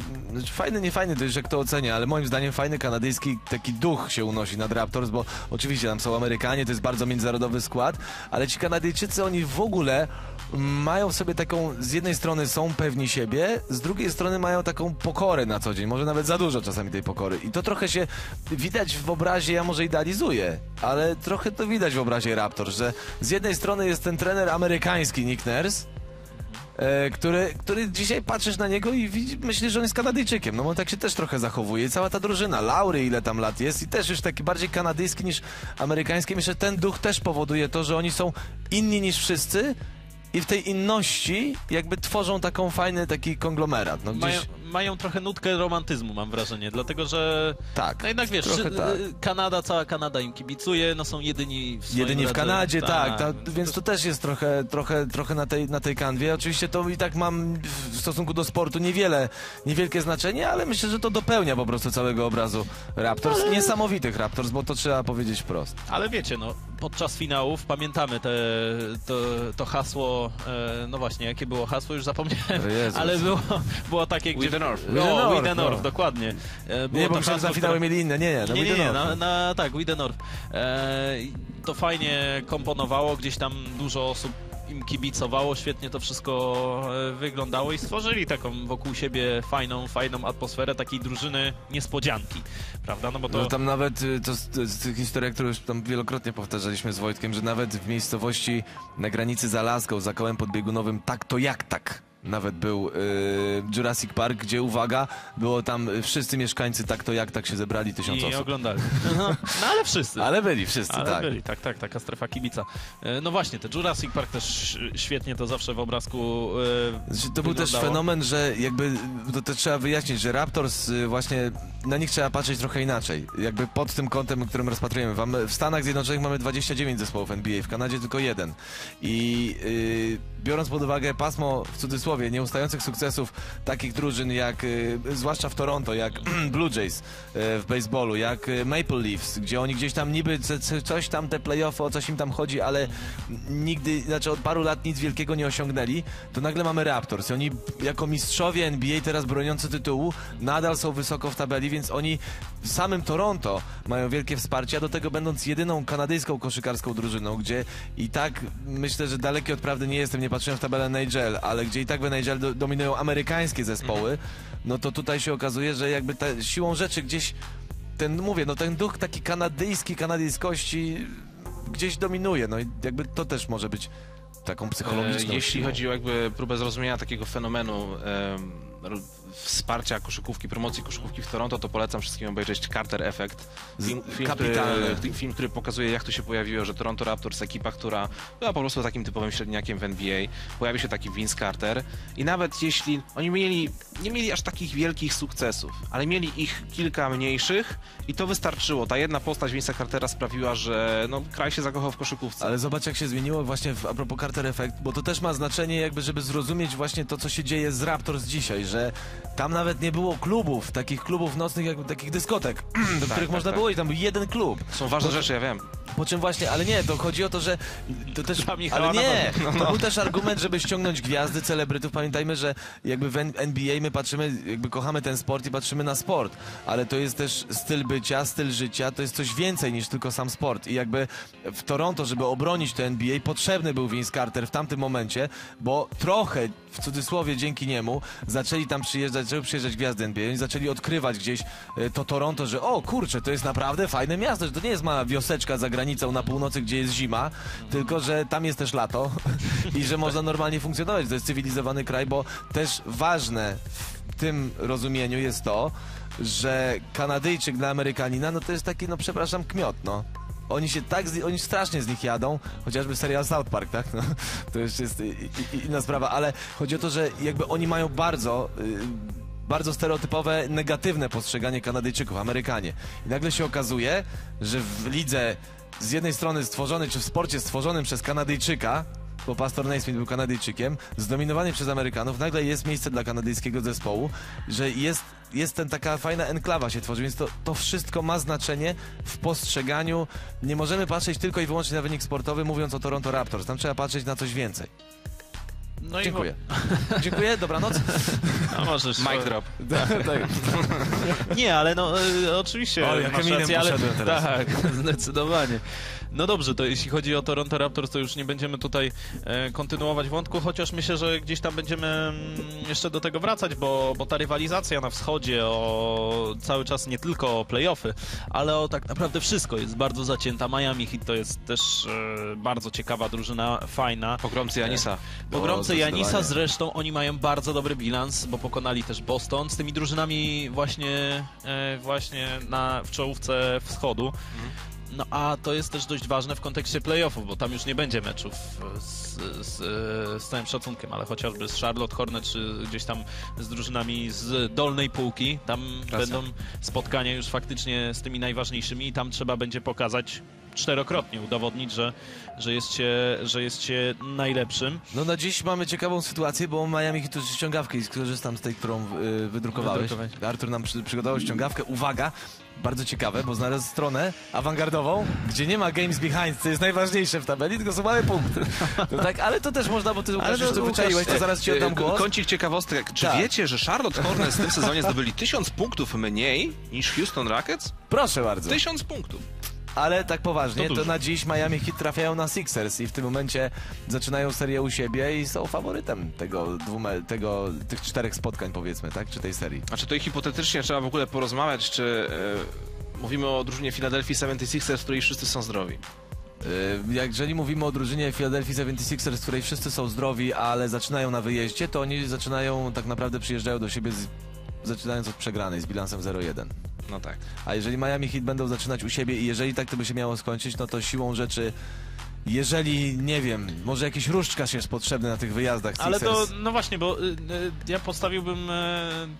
fajny, nie fajny, to już jak to ocenia, ale moim zdaniem fajny kanadyjski taki duch się unosi nad Raptors, bo oczywiście tam są Amerykanie, to jest bardzo międzynarodowy skład, ale ci Kanadyjczycy, oni w ogóle mają sobie taką, z jednej strony są pewni siebie, z drugiej strony mają taką pokorę na co dzień, może nawet za dużo czasami tej pokory. I to trochę się widać w obrazie, ja może idealizuję, ale trochę to widać w obrazie Raptors, że z jednej strony jest ten trener amerykański Nick Nurse, e, który, który dzisiaj patrzysz na niego i myślisz, że on jest Kanadyjczykiem, no on tak się też trochę zachowuje. I cała ta drużyna, Laury ile tam lat jest i też już taki bardziej kanadyjski niż amerykański. Myślę, że ten duch też powoduje to, że oni są inni niż wszyscy i w tej inności jakby tworzą taką fajny taki konglomerat. No gdzieś... Mają, mają trochę nutkę romantyzmu, mam wrażenie, dlatego że Tak. no jednak wiesz, trochę tak. y, Kanada, cała Kanada im kibicuje, no są jedyni w Jedyni w. Kanadzie, tak, ta, więc to też jest trochę, trochę, trochę na, tej, na tej kanwie. Oczywiście to i tak mam w stosunku do sportu niewiele, niewielkie znaczenie, ale myślę, że to dopełnia po prostu całego obrazu Raptors. Niesamowitych Raptors, bo to trzeba powiedzieć wprost. Ale wiecie, no, podczas finałów pamiętamy te, to, to hasło, e, no właśnie, jakie było hasło, już zapomniałem, Jezus. ale było, było takie, gdzie... the North. No, We the We North, the North, no. dokładnie. E, było Nie, bo myślałem, że finały mieli inne. Nie, nie, no nie, We nie, nie, North. na, na, tak, We the North. E, to fajnie komponowało, gdzieś tam dużo osób im kibicowało, świetnie to wszystko e, wyglądało i stworzyli taką wokół siebie fajną, fajną atmosferę takiej drużyny niespodzianki, prawda? No bo to... No tam nawet y, to, to historii, które już tam wielokrotnie powtarzaliśmy z Wojtkiem, że nawet w miejscowości na granicy z Alaską, za kołem podbiegunowym, tak to jak tak. Nawet był y, Jurassic Park, gdzie uwaga, było tam y, wszyscy mieszkańcy tak to jak tak się zebrali tysiąc I osób. oglądali. <laughs> No, no ale wszyscy. Ale byli wszyscy, Ale tak. byli, tak, tak, taka strefa kibica. E, No właśnie, te Jurassic Park też świetnie to zawsze w obrazku e, Znaczy, To był też wyglądało. fenomen, że jakby, to, to trzeba wyjaśnić, że Raptors y, właśnie, na nich trzeba patrzeć trochę inaczej. Jakby pod tym kątem, którym rozpatrujemy. W, Am- w Stanach Zjednoczonych mamy 29 zespołów NBA, w Kanadzie tylko jeden. I y, biorąc pod uwagę pasmo, w cudzysłowie, nieustających sukcesów takich drużyn jak, y, zwłaszcza w Toronto, jak <clears throat> Blue Jays y, w baseballu, jak y, Maple Leafs, gdzie oni gdzieś tam niby coś tam, te playoffy, o coś im tam chodzi, ale nigdy, znaczy od paru lat nic wielkiego nie osiągnęli, to nagle mamy Raptors i oni jako mistrzowie NBA teraz broniący tytułu nadal są wysoko w tabeli, więc oni w samym Toronto mają wielkie wsparcie, a do tego będąc jedyną kanadyjską koszykarską drużyną, gdzie i tak myślę, że daleki od prawdy nie jestem, nie patrzyłem w tabelę NHL, ale gdzie i tak w NHL do, dominują amerykańskie zespoły, no to tutaj się okazuje, że jakby ta, siłą rzeczy gdzieś ten, mówię, no ten duch taki kanadyjski, kanadyjskości gdzieś dominuje, no i jakby to też może być taką E, psychologiczną Jeśli siłą. chodzi o jakby próbę zrozumienia takiego fenomenu wsparcia koszykówki, promocji koszykówki w Toronto, to polecam wszystkim obejrzeć Carter Effect. Film, film, który, film, który pokazuje, jak to się pojawiło, że Toronto Raptors, ekipa, która była po prostu takim typowym średniakiem w NBA, pojawił się taki Vince Carter i nawet jeśli oni mieli, nie mieli aż takich wielkich sukcesów, ale mieli ich kilka mniejszych i to wystarczyło. Ta jedna postać Vince'a Cartera sprawiła, że no, kraj się zakochał w koszykówce. Ale zobacz jak się zmieniło właśnie w, a propos Carter Effect, bo to też ma znaczenie jakby, żeby zrozumieć właśnie to, co się dzieje z Raptors dzisiaj, że tam nawet nie było klubów, takich klubów nocnych, jakby takich dyskotek, <clears throat> do których tak, można tak. było iść, tam był jeden klub. Są ważne rzeczy, ja wiem. Po czym właśnie, ale nie, to chodzi o to, że to też, Dla Michała ale nie, na to był też argument, żeby ściągnąć gwiazdy, celebrytów. Pamiętajmy, że jakby w NBA my patrzymy, jakby kochamy ten sport i patrzymy na sport, ale to jest też styl bycia, styl życia, to jest coś więcej niż tylko sam sport i jakby w Toronto, żeby obronić to NBA, potrzebny był Vince Carter w tamtym momencie, bo trochę, w cudzysłowie dzięki niemu, zaczęli tam przyjeżdżać, zaczęły przyjeżdżać gwiazdy NBA, oni zaczęli odkrywać gdzieś e, to Toronto, że o kurczę, to jest naprawdę fajne miasto, że to nie jest mała wioseczka za granicą na północy, gdzie jest zima, tylko że tam jest też lato <laughs> i że można normalnie funkcjonować. To jest cywilizowany kraj, bo też ważne w tym rozumieniu jest to, że Kanadyjczyk dla Amerykanina, no to jest taki, no przepraszam, kmiot, no. Oni się tak, oni strasznie z nich jadą, chociażby serial South Park, tak? No, to już jest inna sprawa, ale chodzi o to, że jakby oni mają bardzo, y, bardzo stereotypowe, negatywne postrzeganie Kanadyjczyków, Amerykanie. I nagle się okazuje, że w lidze z jednej strony stworzony, czy w sporcie stworzonym przez Kanadyjczyka, bo Pastor Naismith był Kanadyjczykiem, zdominowany przez Amerykanów, nagle jest miejsce dla kanadyjskiego zespołu, że jest, jest ten taka fajna enklawa się tworzy, więc to, to wszystko ma znaczenie w postrzeganiu. Nie możemy patrzeć tylko i wyłącznie na wynik sportowy, mówiąc o Toronto Raptors. Tam trzeba patrzeć na coś więcej. No Dziękuję. <laughs> Dziękuję, dobranoc. <laughs> No, możesz. Mic drop. <laughs> tak. Nie, ale no e, oczywiście O, jak masz rację, ale poszedłem teraz. tak, zdecydowanie. No dobrze, to jeśli chodzi o Toronto Raptors, to już nie będziemy tutaj e, kontynuować wątku, chociaż myślę, że gdzieś tam będziemy mm, jeszcze do tego wracać, bo, bo ta rywalizacja na wschodzie o cały czas nie tylko o playoffy, ale o tak naprawdę wszystko jest bardzo zacięta. Miami Heat to jest też e, bardzo ciekawa drużyna, fajna. Pogromcy Janisa. Pogromcy O, Janisa zresztą oni mają bardzo dobry bilans, bo pokonali też Boston z tymi drużynami właśnie, e, właśnie na, w czołówce wschodu. No a to jest też dość ważne w kontekście playoffów, bo tam już nie będzie meczów e, z, z, e, z całym szacunkiem, ale chociażby z Charlotte Hornets, czy gdzieś tam z drużynami z dolnej półki. Tam Racja. będą spotkania już faktycznie z tymi najważniejszymi i tam trzeba będzie pokazać czterokrotnie, udowodnić, że, że, jest się, że jest się najlepszym. No na dziś mamy ciekawą sytuację, bo Miami Heat ściągawkę i skorzystam z tej, którą y, wydrukowałeś. Wydrukowałeś. Artur nam przy, przygotował ściągawkę. Uwaga, bardzo ciekawe, bo znalazł stronę awangardową, gdzie nie ma games behind, co jest najważniejsze w tabeli, tylko są małe punkty. No tak, ale to też można, bo ty Łukasz, już to wyczaiłeś, to zaraz ci oddam e, głos. Kącik ciekawostek. Czy Tak. wiecie, że Charlotte Hornets w tym sezonie zdobyli 1000 punktów mniej niż Houston Rockets? Proszę bardzo. 1000 punktów. Ale tak poważnie, To to, na dziś Miami Heat trafiają na Sixers i w tym momencie zaczynają serię u siebie i są faworytem tego, dwume, tego tych czterech spotkań powiedzmy, tak? Czy tej serii. Znaczy tutaj hipotetycznie trzeba w ogóle porozmawiać, czy e, mówimy o drużynie Philadelphia 76ers, w której wszyscy są zdrowi. Y, Jak jeżeli mówimy o drużynie Philadelphia 76ers, w której wszyscy są zdrowi, ale zaczynają na wyjeździe, to oni zaczynają, tak naprawdę przyjeżdżają do siebie z, zaczynając od przegranej z bilansem 0-1. No tak. A jeżeli Miami Heat będą zaczynać u siebie i jeżeli tak to by się miało skończyć, no to siłą rzeczy, jeżeli, nie wiem, może jakiś różdżkarz jest potrzebny na tych wyjazdach Ale to, no właśnie, bo y, y, ja postawiłbym y,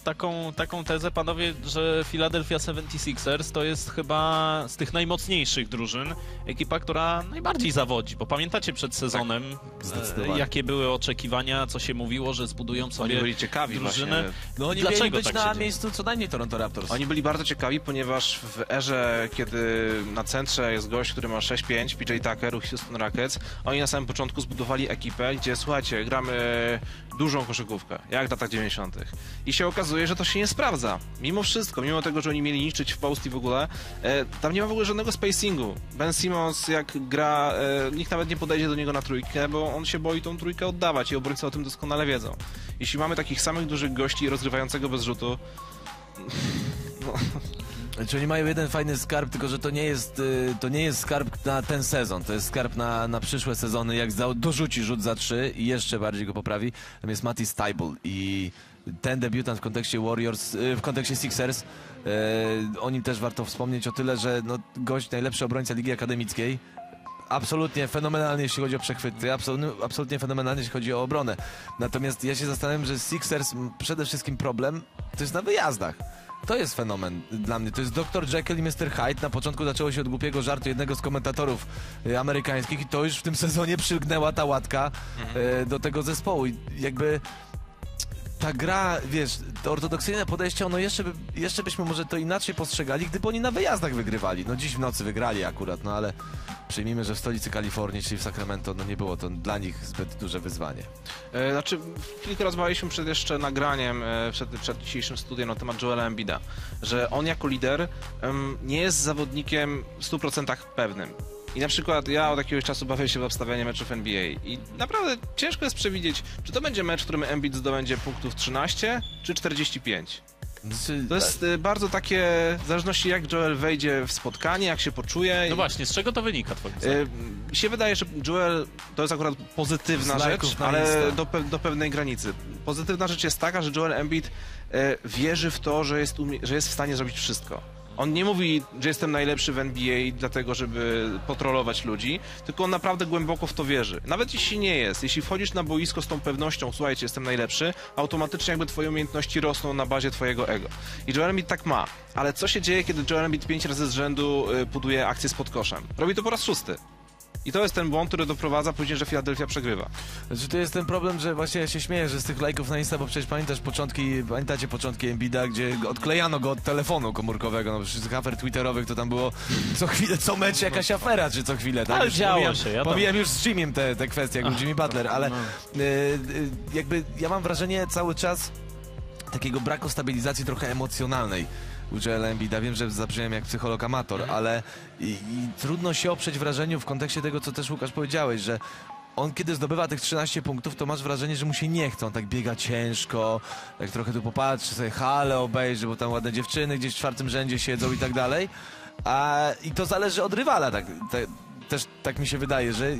taką, taką tezę, panowie, że Philadelphia 76ers to jest chyba z tych najmocniejszych drużyn ekipa, która najbardziej zawodzi, bo pamiętacie przed sezonem, Zdecydowanie. e, jakie były oczekiwania, co się mówiło, że zbudują Oni sobie byli ciekawi drużynę. właśnie. No oni Dlaczego być tak na miejscu co najmniej Toronto Raptors. Oni byli bardzo ciekawi, ponieważ w erze, kiedy na centrze jest gość, który ma 6-5, PJ Tucker, Rockets, oni na samym początku zbudowali ekipę, gdzie słuchajcie, gramy dużą koszykówkę, jak w latach 90. I się okazuje, że to się nie sprawdza. Mimo wszystko, mimo tego, że oni mieli niszczyć w post i w ogóle, e, tam nie ma w ogóle żadnego spacingu. Ben Simmons jak gra, e, nikt nawet nie podejdzie do niego na trójkę, bo on się boi tą trójkę oddawać i obrońcy o tym doskonale wiedzą. Jeśli mamy takich samych dużych gości rozgrywającego bez rzutu, <laughs> Znaczy oni mają jeden fajny skarb, tylko że to nie jest, y, to nie jest skarb na ten sezon, to jest skarb na, na przyszłe sezony, jak za, dorzuci rzut za trzy i jeszcze bardziej go poprawi, tam jest Matty Stable i ten debiutant w kontekście Warriors, y, w kontekście Sixers, e, o nim też warto wspomnieć o tyle, że no, gość najlepszy obrońca Ligi Akademickiej, absolutnie fenomenalnie, jeśli chodzi o przechwyty, absolutnie, absolutnie fenomenalnie, jeśli chodzi o obronę. Natomiast ja się zastanawiam, że Sixers przede wszystkim problem to jest na wyjazdach. To jest fenomen dla mnie. To jest Dr. Jekyll i Mr. Hyde. Na początku zaczęło się od głupiego żartu jednego z komentatorów y, amerykańskich i to już w tym sezonie przylgnęła ta łatka y, do tego zespołu. I jakby ta gra, wiesz, to ortodoksyjne podejście, ono jeszcze, by, jeszcze byśmy może to inaczej postrzegali, gdyby oni na wyjazdach wygrywali. No dziś w nocy wygrali akurat, no ale przyjmijmy, że w stolicy Kalifornii, czyli w Sacramento, no nie było to dla nich zbyt duże wyzwanie. E, Znaczy, kilka rozmawialiśmy przed jeszcze nagraniem, e, przed, przed dzisiejszym studiem na temat Joela Embida, że on jako lider nie jest zawodnikiem w 100% pewnym. I na przykład ja od jakiegoś czasu bawię się w obstawianie meczów NBA i naprawdę ciężko jest przewidzieć, czy to będzie mecz, w którym Embiid zdobędzie punktów 13 czy 45. Znaczy, To jest e, bardzo takie, w zależności jak Joel wejdzie w spotkanie, jak się poczuje. No właśnie, z czego to wynika twoim zdaniem? E, Mi się wydaje, że Joel to jest akurat pozytywna Z rzecz, ale do, pe do pewnej granicy. Pozytywna rzecz jest taka, że Joel Embiid e, wierzy w to, że jest, że jest w stanie zrobić wszystko. On nie mówi, że jestem najlepszy w NBA dlatego, żeby potrolować ludzi, tylko on naprawdę głęboko w to wierzy. Nawet jeśli nie jest, jeśli wchodzisz na boisko z tą pewnością, słuchajcie, jestem najlepszy, automatycznie jakby twoje umiejętności rosną na bazie twojego ego. I Joel Embiid tak ma. Ale co się dzieje, kiedy Joel Embiid pięć razy z rzędu y, buduje akcję z podkoszem? Robi to po raz szósty. I to jest ten błąd, który doprowadza później, że Philadelphia przegrywa. Znaczy to jest ten problem, że właśnie ja się śmieję, że z tych lajków na Insta, bo przecież pamiętasz początki, pamiętacie początki Embida, gdzie odklejano go od telefonu komórkowego, no przecież z afer twitterowych to tam było co chwilę, co mecz jakaś afera, czy co chwilę, tak? Ale Już działo pomijam- się, wiadomo. Pomijam już z Jimmym te, te kwestie, jak był Jimmy Butler, ale no. y, jakby ja mam wrażenie cały czas takiego braku stabilizacji trochę emocjonalnej u Joela Embida. Wiem, że zabrzmiałem jak psycholog amator, ale i, i trudno się oprzeć wrażeniu w kontekście tego, co też Łukasz powiedziałeś, że on kiedy zdobywa tych 13 punktów, to masz wrażenie, że mu się nie chce. On tak biega ciężko, tak trochę tu popatrzy, sobie hale obejrzy, bo tam ładne dziewczyny gdzieś w czwartym rzędzie siedzą i tak dalej. A, I to zależy od rywala, tak, te, też tak mi się wydaje, że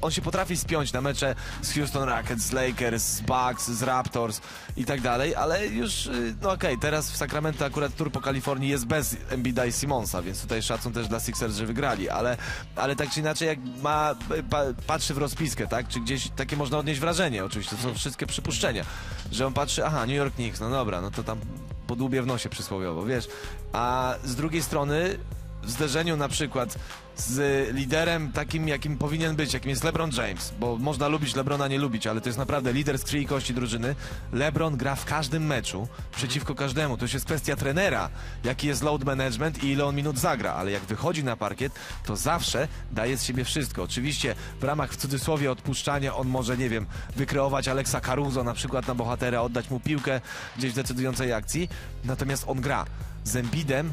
on się potrafi spiąć na mecze z Houston Rockets, z Lakers, z Bucks, z Raptors i tak dalej, ale już, y, no okej, teraz w Sacramento akurat tur po Kalifornii jest bez Embida i Simonsa, więc tutaj szacun też dla Sixers, że wygrali, ale, ale tak czy inaczej jak ma, pa, patrzy w rozpiskę, tak, czy gdzieś takie można odnieść wrażenie, oczywiście, to są wszystkie przypuszczenia, że on patrzy, aha, New York Knicks, no dobra, no to tam podłubie w nosie przysłowiowo, wiesz, a z drugiej strony w zderzeniu na przykład z liderem takim, jakim powinien być, jakim jest LeBron James, bo można lubić LeBrona, nie lubić, ale to jest naprawdę lider z krwi i kości drużyny. LeBron gra w każdym meczu przeciwko każdemu. To już jest kwestia trenera, jaki jest load management i ile on minut zagra, ale jak wychodzi na parkiet, to zawsze daje z siebie wszystko. Oczywiście w ramach w cudzysłowie odpuszczania on może, nie wiem, wykreować Alexa Caruso na przykład na bohatera, oddać mu piłkę gdzieś w decydującej akcji, natomiast on gra. Z Embidem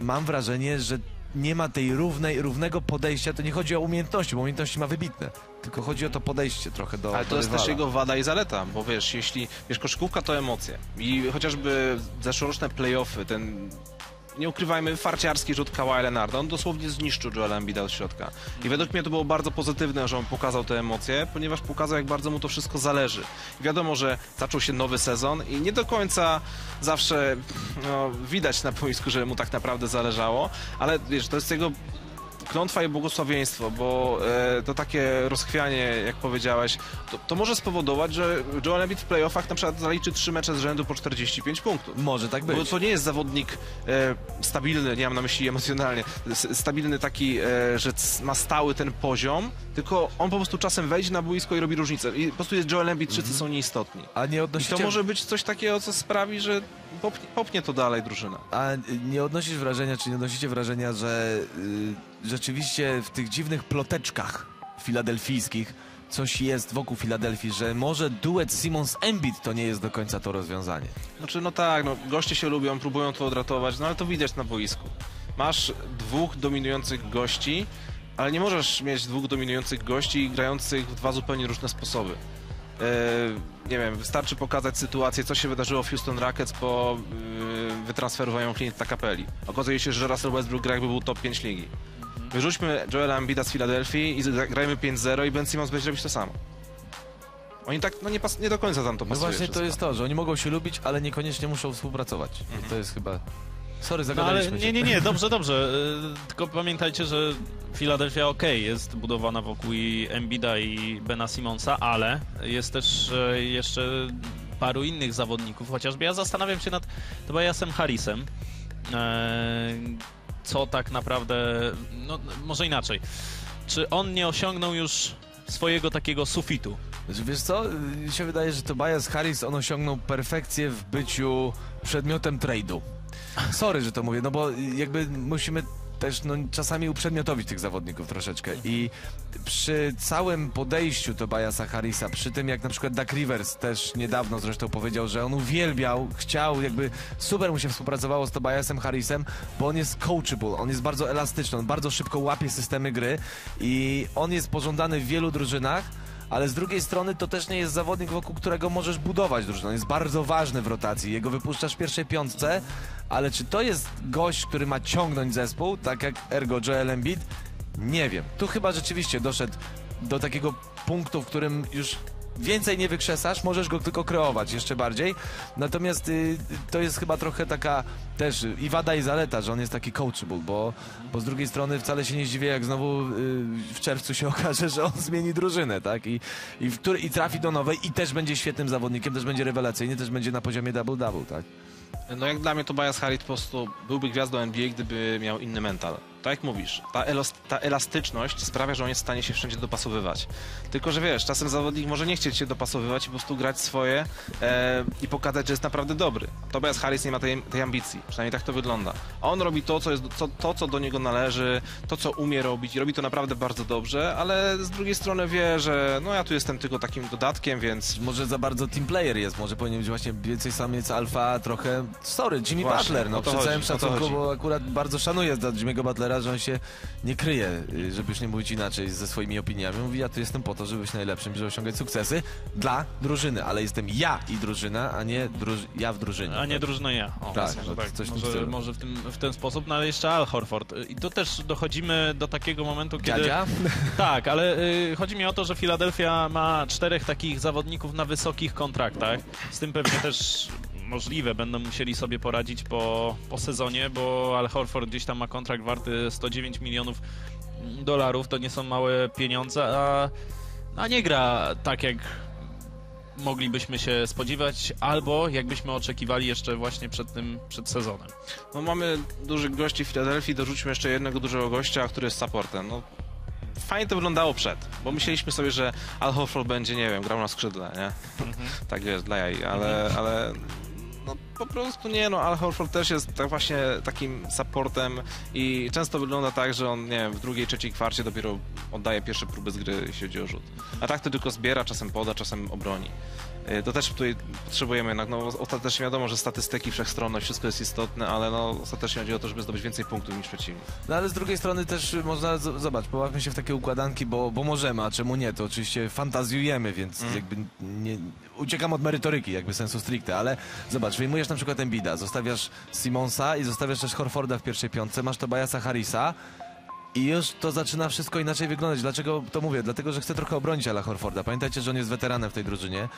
mam wrażenie, że nie ma tej równej, równego podejścia. To nie chodzi o umiejętności, bo umiejętności ma wybitne. Tylko chodzi o to podejście trochę do Ale do to jest też jego wada i zaleta, bo wiesz, jeśli, wiesz, koszykówka to emocje i chociażby zeszłoroczne playoffy, ten nie ukrywajmy, farciarski rzut Kawhi Leonarda, on dosłownie zniszczył Joela Embida od środka. I według mnie to było bardzo pozytywne, że on pokazał te emocje, ponieważ pokazał, jak bardzo mu to wszystko zależy. I wiadomo, że zaczął się nowy sezon i nie do końca zawsze no, widać na boisku, że mu tak naprawdę zależało, ale wiesz, to jest jego klątwa i błogosławieństwo, bo e, to takie rozchwianie, jak powiedziałeś, to, to może spowodować, że Joel Embiid w playoffach na przykład zaliczy trzy mecze z rzędu po 45 punktów. Może tak Bo być. to nie jest zawodnik e, stabilny, nie mam na myśli emocjonalnie, stabilny taki, e, że ma stały ten poziom, tylko on po prostu czasem wejdzie na boisko i robi różnicę. I po prostu jest Joel Embiid, wszyscy są nieistotni. A nie I odnosicie... to może być coś takiego, co sprawi, że popnie, popnie to dalej drużyna. A nie odnosisz wrażenia, czy nie odnosicie wrażenia, że y, rzeczywiście w tych dziwnych ploteczkach filadelfijskich coś jest wokół Filadelfii, że może duet Simons-Embiid to nie jest do końca to rozwiązanie. Znaczy, no tak, no, goście się lubią, próbują to odratować, no ale to widać na boisku. Masz dwóch dominujących gości, ale nie możesz mieć dwóch dominujących gości grających w dwa zupełnie różne sposoby. E, nie wiem, wystarczy pokazać sytuację, co się wydarzyło w Houston Rockets po yy, wytransferowaniu Clint'a Capelli. Okazuje się, że Russell Westbrook gra jakby był top 5 ligi. Wyrzućmy Joela Embida z Filadelfii i zagrajmy 5-0 i Ben Simmons będzie robić to samo. Oni tak, no nie, pas, nie do końca tam to No pasuje właśnie to wszystko. jest to, że oni mogą się lubić, ale niekoniecznie muszą współpracować. I to jest chyba... Sorry, No ale zagadaliśmy nie, się. nie, nie, <laughs> dobrze, dobrze. Y, Tylko pamiętajcie, że Philadelphia ok, jest budowana wokół i Embida i Bena Simonsa, ale jest też e, jeszcze paru innych zawodników, chociażby ja zastanawiam się nad Tobiasem Harrisem. Co tak naprawdę, no może inaczej. Czy on nie osiągnął już swojego takiego sufitu? Wiesz co, mi się wydaje, że Tobias Harris, on osiągnął perfekcję w byciu przedmiotem trade'u. Sorry, że to mówię, no bo jakby musimy też no, czasami uprzedmiotowić tych zawodników troszeczkę. I przy całym podejściu Tobiasa Harrisa, przy tym jak na przykład Duck Rivers też niedawno zresztą powiedział, że on uwielbiał, chciał, jakby super mu się współpracowało z Tobiasem Harrisem, bo on jest coachable, on jest bardzo elastyczny, on bardzo szybko łapie systemy gry i on jest pożądany w wielu drużynach, ale z drugiej strony to też nie jest zawodnik, wokół którego możesz budować drużynę. On jest bardzo ważny w rotacji. Jego wypuszczasz w pierwszej piątce, ale czy to jest gość, który ma ciągnąć zespół, tak jak ergo Joel Embiid? Nie wiem. Tu chyba rzeczywiście doszedł do takiego punktu, w którym już więcej nie wykrzesasz, możesz go tylko kreować jeszcze bardziej. Natomiast y, to jest chyba trochę taka też i wada i zaleta, że on jest taki coachable, bo, bo z drugiej strony wcale się nie zdziwię, jak znowu y, w czerwcu się <laughs> okaże, że on zmieni drużynę, tak? I, i, w I trafi do nowej i też będzie świetnym zawodnikiem, też będzie rewelacyjny, też będzie na poziomie double-double, tak? No jak dla mnie Tobias Harris po prostu byłby gwiazdą NBA, gdyby miał inny mental. Tak jak mówisz, ta, ta elastyczność sprawia, że on jest w stanie się wszędzie dopasowywać. Tylko, że wiesz, czasem zawodnik może nie chcieć się dopasowywać i po prostu grać swoje e, i pokazać, że jest naprawdę dobry. Tobias Harris nie ma tej, tej ambicji, przynajmniej tak to wygląda. On robi to co, jest, co, to, co do niego należy, to, co umie robić i robi to naprawdę bardzo dobrze, ale z drugiej strony wie, że no ja tu jestem tylko takim dodatkiem, więc Może za bardzo team player jest, może powinien być właśnie więcej samiec alfa, trochę, sorry, Jimmy Właśnie, Butler, no przy chodzi, całym szacunku, bo akurat bardzo szanuję za Jimmy'ego Butlera, że on się nie kryje, y, żeby już nie mówić inaczej, ze swoimi opiniami. Mówi, ja tu jestem po to, żeby być najlepszym, żeby osiągać sukcesy dla drużyny, ale jestem ja i drużyna, a nie druż- ja w drużynie. A nie tak? drużyna ja. O, Tak, no to coś w tym może, może w, tym, w ten sposób, no ale jeszcze Al Horford. I tu też dochodzimy do takiego momentu, kiedy... Dziadzia? <laughs> Tak, ale y, chodzi mi o to, że Philadelphia ma czterech takich zawodników na wysokich kontraktach. Z tym pewnie też możliwe będą musieli sobie poradzić po, po sezonie, bo Al Horford gdzieś tam ma kontrakt warty 109 milionów dolarów, to nie są małe pieniądze, a, a nie gra tak jak moglibyśmy się spodziewać, albo jakbyśmy oczekiwali jeszcze właśnie przed tym, przed sezonem. No mamy dużych gości w Filadelfii, dorzućmy jeszcze jednego dużego gościa, który jest supportem. No, fajnie to wyglądało przed, bo myśleliśmy sobie, że Al Horford będzie, nie wiem, grał na skrzydle, nie? tak wiesz, dla jaj, ale, ale no po prostu nie, no Al Horford też jest tak właśnie takim supportem i często wygląda tak, że on, nie wiem, w drugiej, trzeciej kwarcie dopiero oddaje pierwsze próby z gry, jeśli chodzi o rzut. A tak to tylko zbiera, czasem poda, czasem obroni. Y, To też tutaj potrzebujemy jednak, no ostatecznie wiadomo, że statystyki, wszechstronność, wszystko jest istotne, ale no ostatecznie chodzi o to, żeby zdobyć więcej punktów niż przeciwnik. No ale z drugiej strony też można, z- zobacz, pobawmy się w takie układanki, bo, bo możemy, a czemu nie, to oczywiście fantazjujemy, więc jakby nie, uciekam od merytoryki, jakby sensu stricte, ale zobacz, wyjmujesz na przykład Embida, zostawiasz Simonsa i zostawiasz też Horforda w pierwszej piątce, masz Tobiasa Harrisa, i już to zaczyna wszystko inaczej wyglądać. Dlaczego to mówię? Dlatego, że chcę trochę obronić Ala Horforda. Pamiętajcie, że on jest weteranem w tej drużynie.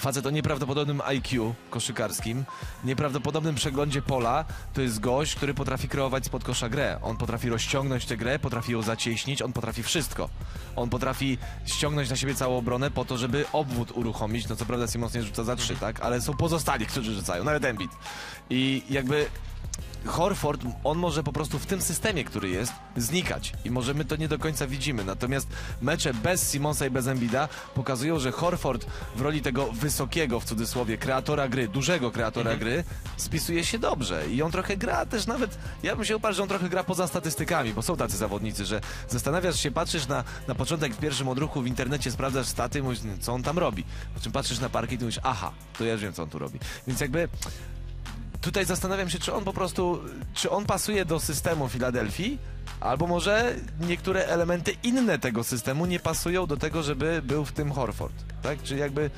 Facet o nieprawdopodobnym IQ koszykarskim, nieprawdopodobnym przeglądzie pola. To jest gość, który potrafi kreować spod kosza grę. On potrafi rozciągnąć tę grę, potrafi ją zacieśnić, on potrafi wszystko. On potrafi ściągnąć na siebie całą obronę po to, żeby obwód uruchomić. No co prawda Simons nie rzuca za trzy, tak? Ale są pozostali, którzy rzucają, nawet Embiid. I jakby Horford, on może po prostu w tym systemie, który jest, znikać. I może my to nie do końca widzimy. Natomiast mecze bez Simonsa i bez Embida pokazują, że Horford w roli tego wysokiego, w cudzysłowie, kreatora gry, dużego kreatora gry, spisuje się dobrze. I on trochę gra też nawet, ja bym się uparł, że on trochę gra poza statystykami, bo są tacy zawodnicy, że zastanawiasz się, patrzysz na, na początek w pierwszym odruchu w internecie, sprawdzasz staty, mówisz, co on tam robi. Po czym patrzysz na parkiet i mówisz, aha, to ja już wiem, co on tu robi. Więc jakby tutaj zastanawiam się, czy on po prostu, czy on pasuje do systemu Filadelfii, albo może niektóre elementy inne tego systemu nie pasują do tego, żeby był w tym Horford, tak? Czy jakby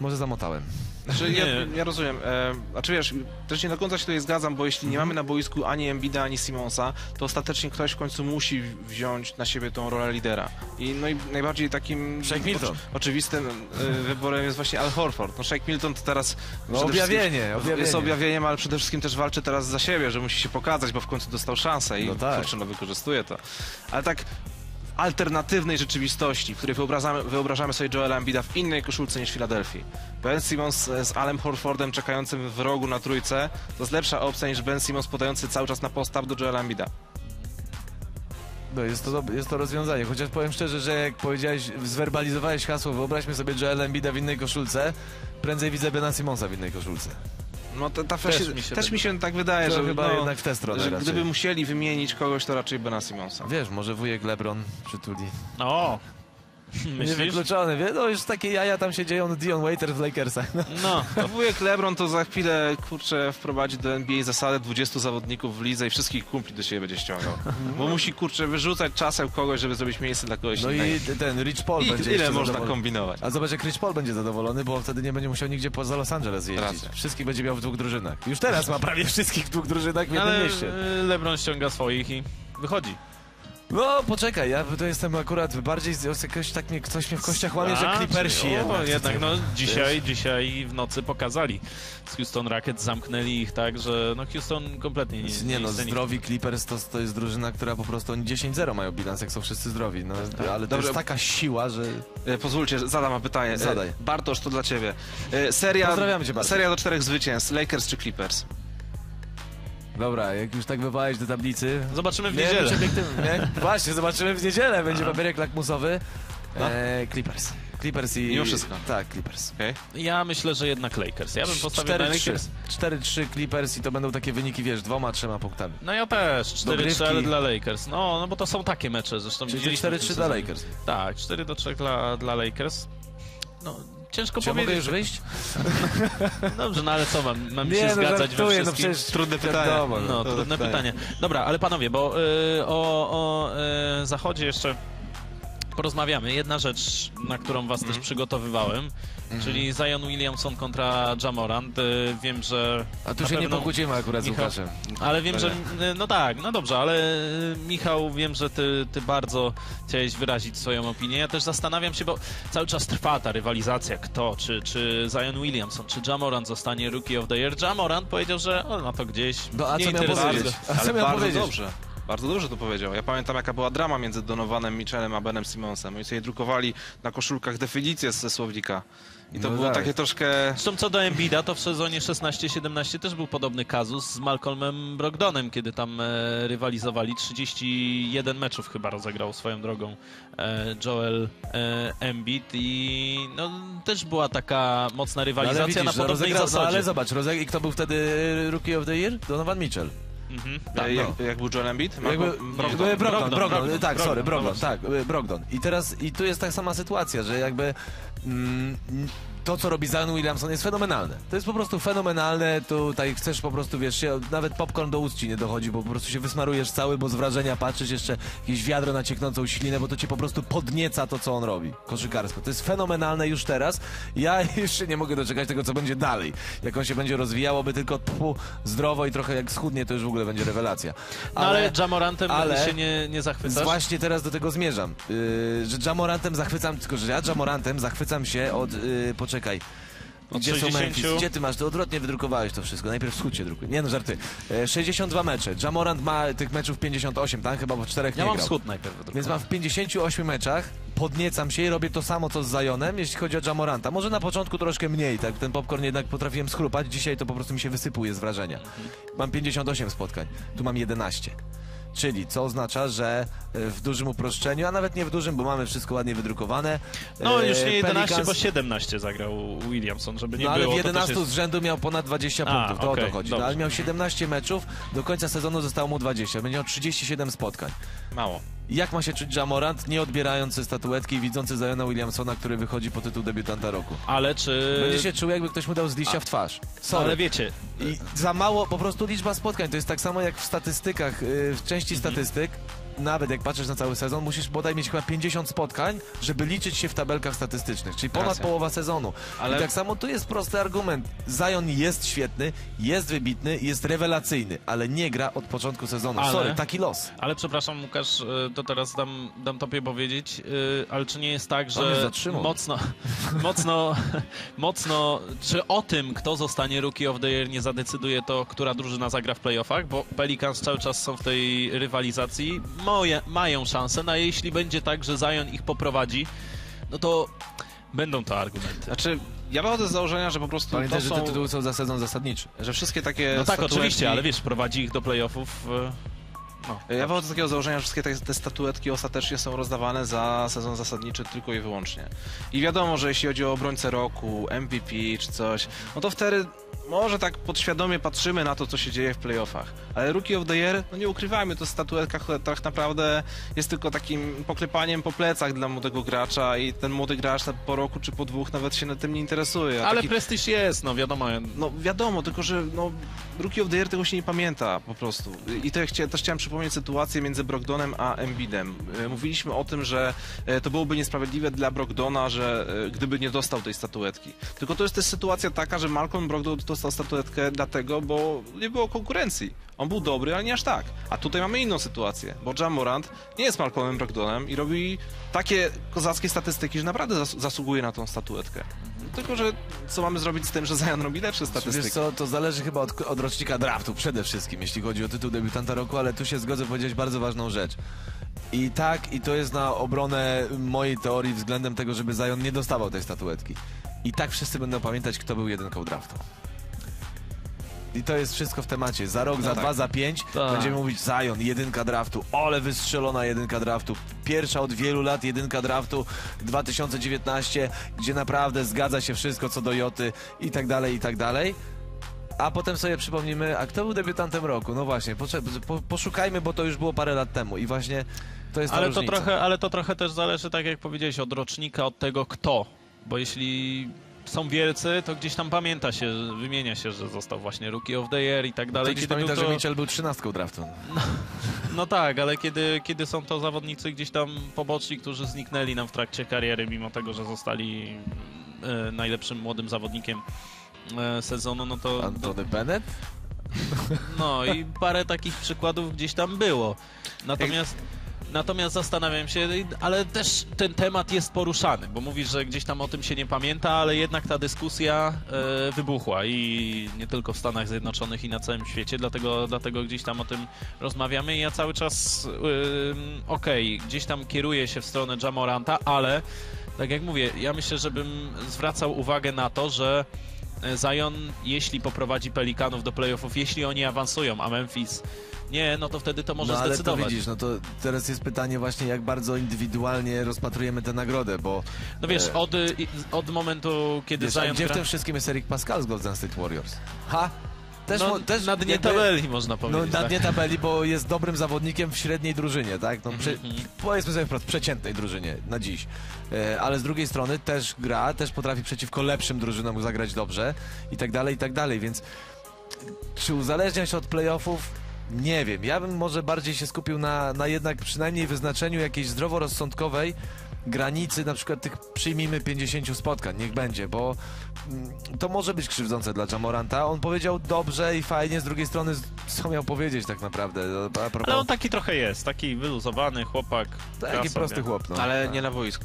Może zamotałem. Znaczy, ja, Nie. ja rozumiem. E, znaczy wiesz, też nie do końca się tutaj zgadzam, bo jeśli nie mamy na boisku ani Embida, ani Simonsa, to ostatecznie ktoś w końcu musi wziąć na siebie tą rolę lidera. I, no i najbardziej takim Shake Milton. oczy- oczywistym e, wyborem jest właśnie Al Horford. No Shake Milton to teraz No, przede wszystkim- objawienie, objawienie. Jest objawieniem, ale przede wszystkim też walczy teraz za siebie, że musi się pokazać, bo w końcu dostał szansę i No tak. kurczę, no wykorzystuje to. Ale tak alternatywnej rzeczywistości, w której wyobrażamy, wyobrażamy sobie Joela Embida w innej koszulce niż Filadelfii. Ben Simmons z Alem Horfordem czekającym w rogu na trójce to jest lepsza opcja niż Ben Simmons podający cały czas na postaw do Joela Embida. No jest to, jest to rozwiązanie, chociaż powiem szczerze, że jak powiedziałeś, zwerbalizowałeś hasło, wyobraźmy sobie Joel Embida w innej koszulce, prędzej widzę Bena Simonsa w innej koszulce. No to, ta Też też, mi się się, też mi się tak wydaje, To że, chyba no, jednak w tę stronę że raczej. gdyby musieli wymienić kogoś, to raczej Bena Simonsa. Wiesz, może wujek LeBron przytuli. O! Myślisz? Niewykluczony, wie? No już takie jaja tam się dzieją Dion Waiter w Lakersach. No. No, To wujek LeBron to za chwilę, kurczę, wprowadzi do NBA zasadę 20 zawodników w lidze i wszystkich kumpli do siebie będzie ściągał. <laughs> Bo musi, kurczę, wyrzucać czasem kogoś, żeby zrobić miejsce dla kogoś no innego. i ten Rich Paul I będzie ile można zadowolony. kombinować? A zobacz, jak Rich Paul będzie zadowolony, bo wtedy nie będzie musiał nigdzie poza Los Angeles jeździć. Racja. Wszystkich będzie miał w dwóch drużynach. Już teraz ma prawie wszystkich w dwóch drużynach w jednym ale mieście. e, LeBron ściąga swoich i wychodzi. No, poczekaj, ja to jestem akurat bardziej, z- jakoś tak mnie, ktoś mnie w kościach łamie, że Clippersi czyli- o, jednak. jednak no, dzisiaj, Wiesz? dzisiaj w nocy pokazali. Z Houston Rockets zamknęli ich tak, że no Houston kompletnie nie Nie no, istnieje. zdrowi Clippers to, to jest drużyna, która po prostu oni 10-0 mają bilans, jak są wszyscy zdrowi. No, ale to Dobrze. jest taka siła, że... E, Pozwólcie, że zadam pytanie. E, Zadaj. Bartosz, to dla ciebie. E, Seria, Pozdrawiamy cię, Bartosz. seria do czterech zwycięstw, Lakers czy Clippers? Dobra, jak już tak wywałeś do tablicy... Zobaczymy w Nie, niedzielę. <laughs> nie? Właśnie, zobaczymy w niedzielę, będzie papierek lakmusowy. No. E, Clippers. Clippers i... Mimo wszystko. Tak, Clippers. Okay. Ja myślę, że jednak Lakers. Ja bym postawił na 4-3. Lakers. 4-3 Clippers i to będą takie wyniki, wiesz, dwoma, trzema punktami. No ja też, 4-3, Dogrywki. ale dla Lakers. No, no bo to są takie mecze, zresztą Czyli widzieliśmy w tym 4-3 dla. Lakers. Tak, 4 do 3 dla, dla Lakers. No, ciężko Czy ja powiedzieć. mogę już wyjść? <laughs> Dobrze, no ale co, mam, mam Nie, się no zgadzać we żartuję, no wszystkim? przecież Trudne pytanie. wiadomo, No, to trudne pytanie. pytanie. Dobra, ale panowie, bo y, o, o y, zachodzie jeszcze porozmawiamy. Jedna rzecz, na którą was Mhm. też przygotowywałem, czyli Zion Williamson kontra Jamorant. Y, wiem, że... A tu się nie pewno- pokłócimy akurat z Michał- Łukaszem. Ale wiem, że... y, No tak, no dobrze, ale y, Michał, wiem, że ty, ty bardzo chciałeś wyrazić swoją opinię. Ja też zastanawiam się, bo cały czas trwa ta rywalizacja, kto, czy, czy Zion Williamson, czy Jamorant zostanie Rookie of the Year. Jamorant powiedział, że on ma to gdzieś... No, a nie co miał powiedzieć? A co Ale miał bardzo powiedzieć? dobrze. Bardzo dobrze to powiedział. Ja pamiętam, jaka była drama między Donovanem Mitchellem a Benem Simonsem. Oni sobie drukowali na koszulkach definicję ze słownika. I to No było tak. takie troszkę... Zresztą co do Embida, to w sezonie 16-17 też był podobny kazus z Malcolmem Brogdonem, kiedy tam e, rywalizowali. 31 meczów chyba rozegrał swoją drogą e, Joel e, Embiid i no, też była taka mocna No, rywalizacja ale widzisz, na podobnej rozegrał- zasadzie. No, ale zobacz, rozeg- i kto był wtedy y, Rookie of the Year? Donovan Mitchell. Mhm. Tak, e, jak, no. jak był Joel Embiid? Jakby, Brogdon, Brogdon. Brogdon, Brogdon, Brogdon, tak, sorry, Brogdon, no tak, y, Brogdon. I teraz, i tu jest ta sama sytuacja, że jakby mm, to, co robi Zion Williamson jest fenomenalne. To jest po prostu fenomenalne, tutaj chcesz po prostu, wiesz, się, nawet popcorn do ust ci nie dochodzi, bo po prostu się wysmarujesz cały, bo z wrażenia patrzysz jeszcze jakieś wiadro na cieknącą ślinę, bo to ci po prostu podnieca to, co on robi, koszykarsko. To jest fenomenalne już teraz. Ja <laughs> jeszcze nie mogę doczekać tego, co będzie dalej. Jak on się będzie rozwijał, by tylko tfu, zdrowo i trochę jak schudnie, to już w ogóle będzie rewelacja. No ale Jamorantem ale- się nie, nie zachwycasz? Właśnie teraz do tego zmierzam, yy, że Jamorantem zachwycam, tylko że ja Jamorantem zachwycam się od, yy, poczekaj, Od gdzie są 60? Memphis? Gdzie ty masz? Ty odwrotnie wydrukowałeś to wszystko. Najpierw wschód się drukuje. Nie no, żarty. E, 62 mecze. Jamorant ma tych meczów 58, tak? Chyba w czterech Ja nie mam grał. wschód najpierw Więc wydrukowany. mam w 58 meczach, podniecam się i robię to samo, co z Zajonem, jeśli chodzi o Jamoranta. Może na początku troszkę mniej, tak? Ten popcorn jednak potrafiłem schrupać, dzisiaj to po prostu mi się wysypuje z wrażenia. Mam 58 spotkań, tu mam 11. Czyli co oznacza, że e, w dużym uproszczeniu, a nawet nie w dużym, bo mamy wszystko ładnie wydrukowane. No e, już nie 11, Pelicans- bo 17 zagrał Williamson, żeby nie no ale było. w to też 11 jest... z rzędu miał ponad 20 A, punktów, to o okej, to chodzi. No, ale miał 17 meczów, do końca sezonu zostało mu 20, będzie miał 37 spotkań. Mało. Jak ma się czuć Jamorant, nie odbierający statuetki i widzący Zajona Williamsona, który wychodzi po tytuł debiutanta roku? Ale czy... Będzie się czuł, jakby ktoś mu dał z liścia w twarz. Sorry. Ale wiecie, I za mało, po prostu liczba spotkań, to jest tak samo jak w statystykach, yy, w części Mhm. statystyk, nawet jak patrzysz na cały sezon, musisz bodaj mieć chyba 50 spotkań, żeby liczyć się w tabelkach statystycznych, czyli ponad Racja. połowa sezonu. Ale- I tak samo tu jest prosty argument. Zion jest świetny, jest wybitny, jest rewelacyjny, ale nie gra od początku sezonu. Ale- Sorry, taki los. Ale przepraszam, Łukasz, y, to teraz dam, dam tobie powiedzieć, y, ale czy nie jest tak, że mocno, <laughs> mocno, mocno, czy o tym, kto zostanie Rookie of the Year nie zadecyduje to, która drużyna zagra w playoffach, bo Pelicans cały czas są w tej rywalizacji, Moje, mają szansę, no a jeśli będzie tak, że Zion ich poprowadzi, no to będą to argumenty. Znaczy, ja wychodzę z założenia, że po prostu Pamiętaj, to że te są, tytuły są za sezon zasadniczy. że wszystkie takie No tak, statuetki- oczywiście, ale wiesz, prowadzi ich do playoffów. y, No, Ja wychodzę z takiego założenia, że wszystkie te, te statuetki ostatecznie są rozdawane za sezon zasadniczy tylko i wyłącznie. I wiadomo, że jeśli chodzi o obrońcę roku, MVP czy coś, no to wtedy może tak podświadomie patrzymy na to, co się dzieje w playoffach. Ale Rookie of the Year, no nie ukrywajmy, to statuetka tak naprawdę jest tylko takim poklepaniem po plecach dla młodego gracza i ten młody gracz po roku czy po dwóch nawet się tym nie interesuje. Ale taki- prestiż jest, no wiadomo. no wiadomo, tylko że no, Rookie of the Year tego się nie pamięta po prostu. I to ja chcia, też chciałem przypomnieć sytuację między Brogdonem a Embidem. E, Mówiliśmy o tym, że e, to byłoby niesprawiedliwe dla Brogdona, że e, gdyby nie dostał tej statuetki. Tylko to jest też sytuacja taka, że Malcolm Brogdon dostał statuetkę dlatego, bo nie było konkurencji. On był dobry, ale nie aż tak. A tutaj mamy inną sytuację, bo Jam Morant nie jest Malcolmem Brogdonem i robi takie kozackie statystyki, że naprawdę zas zasługuje na tą statuetkę. Tylko, że co mamy zrobić z tym, że Zion robi lepsze Wiesz statystyki? co, to zależy chyba od, od rocznika draftu przede wszystkim, jeśli chodzi o tytuł debiutanta roku, ale tu się zgodzę powiedzieć bardzo ważną rzecz. I tak, i to jest na obronę mojej teorii względem tego, żeby Zion nie dostawał tej statuetki. I tak wszyscy będą pamiętać, kto był jedynką draftu. I to jest wszystko w temacie. Za rok, za tak. dwa, za pięć Tak. będziemy mówić Zion, jedynka draftu, ole wystrzelona jedynka draftu. Pierwsza od wielu lat jedynka draftu 2019, gdzie naprawdę zgadza się wszystko co do Joty i tak dalej, i tak dalej. A potem sobie przypomnimy, a kto był debiutantem roku? No właśnie, poszukajmy, bo to już było parę lat temu i właśnie to jest Ale to, różnica. trochę, ale to trochę też zależy, tak jak powiedziałeś, od rocznika, od tego kto. Bo jeśli są wielcy, to gdzieś tam pamięta się, wymienia się, że został właśnie Rookie of the Year i tak dalej. dziś Kiedy był pamiętam, to... że Mitchell był trzynastką draftu. No tak, ale kiedy, kiedy są to zawodnicy gdzieś tam poboczni, którzy zniknęli nam w trakcie kariery, mimo tego, że zostali e, najlepszym młodym zawodnikiem e, sezonu, no to... Antony Bennett? No i parę takich przykładów gdzieś tam było. Natomiast, natomiast zastanawiam się, ale też ten temat jest poruszany, bo mówisz, że gdzieś tam o tym się nie pamięta, ale jednak ta dyskusja e, wybuchła i nie tylko w Stanach Zjednoczonych i na całym świecie, dlatego, dlatego gdzieś tam o tym rozmawiamy. I ja cały czas, ym, okej, gdzieś tam kieruję się w stronę Jamoranta, ale tak jak mówię, ja myślę, żebym zwracał uwagę na to, że e, Zion, jeśli poprowadzi Pelikanów do playoffów, jeśli oni awansują, a Memphis nie, no to wtedy to może no ale to widzisz, no to teraz jest pytanie właśnie, jak bardzo indywidualnie rozpatrujemy tę nagrodę, bo No wiesz, E, od, od momentu, kiedy wiesz, Zion gdzie w gra... tym wszystkim jest Eric Pascal z Golden State Warriors? Ha? Też, no, też na dnie jakby- tabeli można No powiedzieć. na tak. dnie tabeli, bo jest dobrym zawodnikiem w średniej drużynie, tak? No, prze, Mhm. powiedzmy sobie wprost, przeciętnej drużynie na dziś. E, ale z drugiej strony też gra, też potrafi przeciwko lepszym drużynom zagrać dobrze i tak dalej, i tak dalej, więc czy uzależnia się od playoffów? Nie wiem. Ja bym może bardziej się skupił na, na jednak przynajmniej wyznaczeniu jakiejś zdroworozsądkowej granicy, na przykład tych przyjmijmy 50 spotkań, niech będzie, bo mm, to może być krzywdzące dla Jamoranta. On powiedział dobrze i fajnie, z drugiej strony co miał powiedzieć tak naprawdę? A propos, Ale on taki trochę jest, taki wyluzowany chłopak. taki sobie. prosty chłop, no. Ale nie na boisku.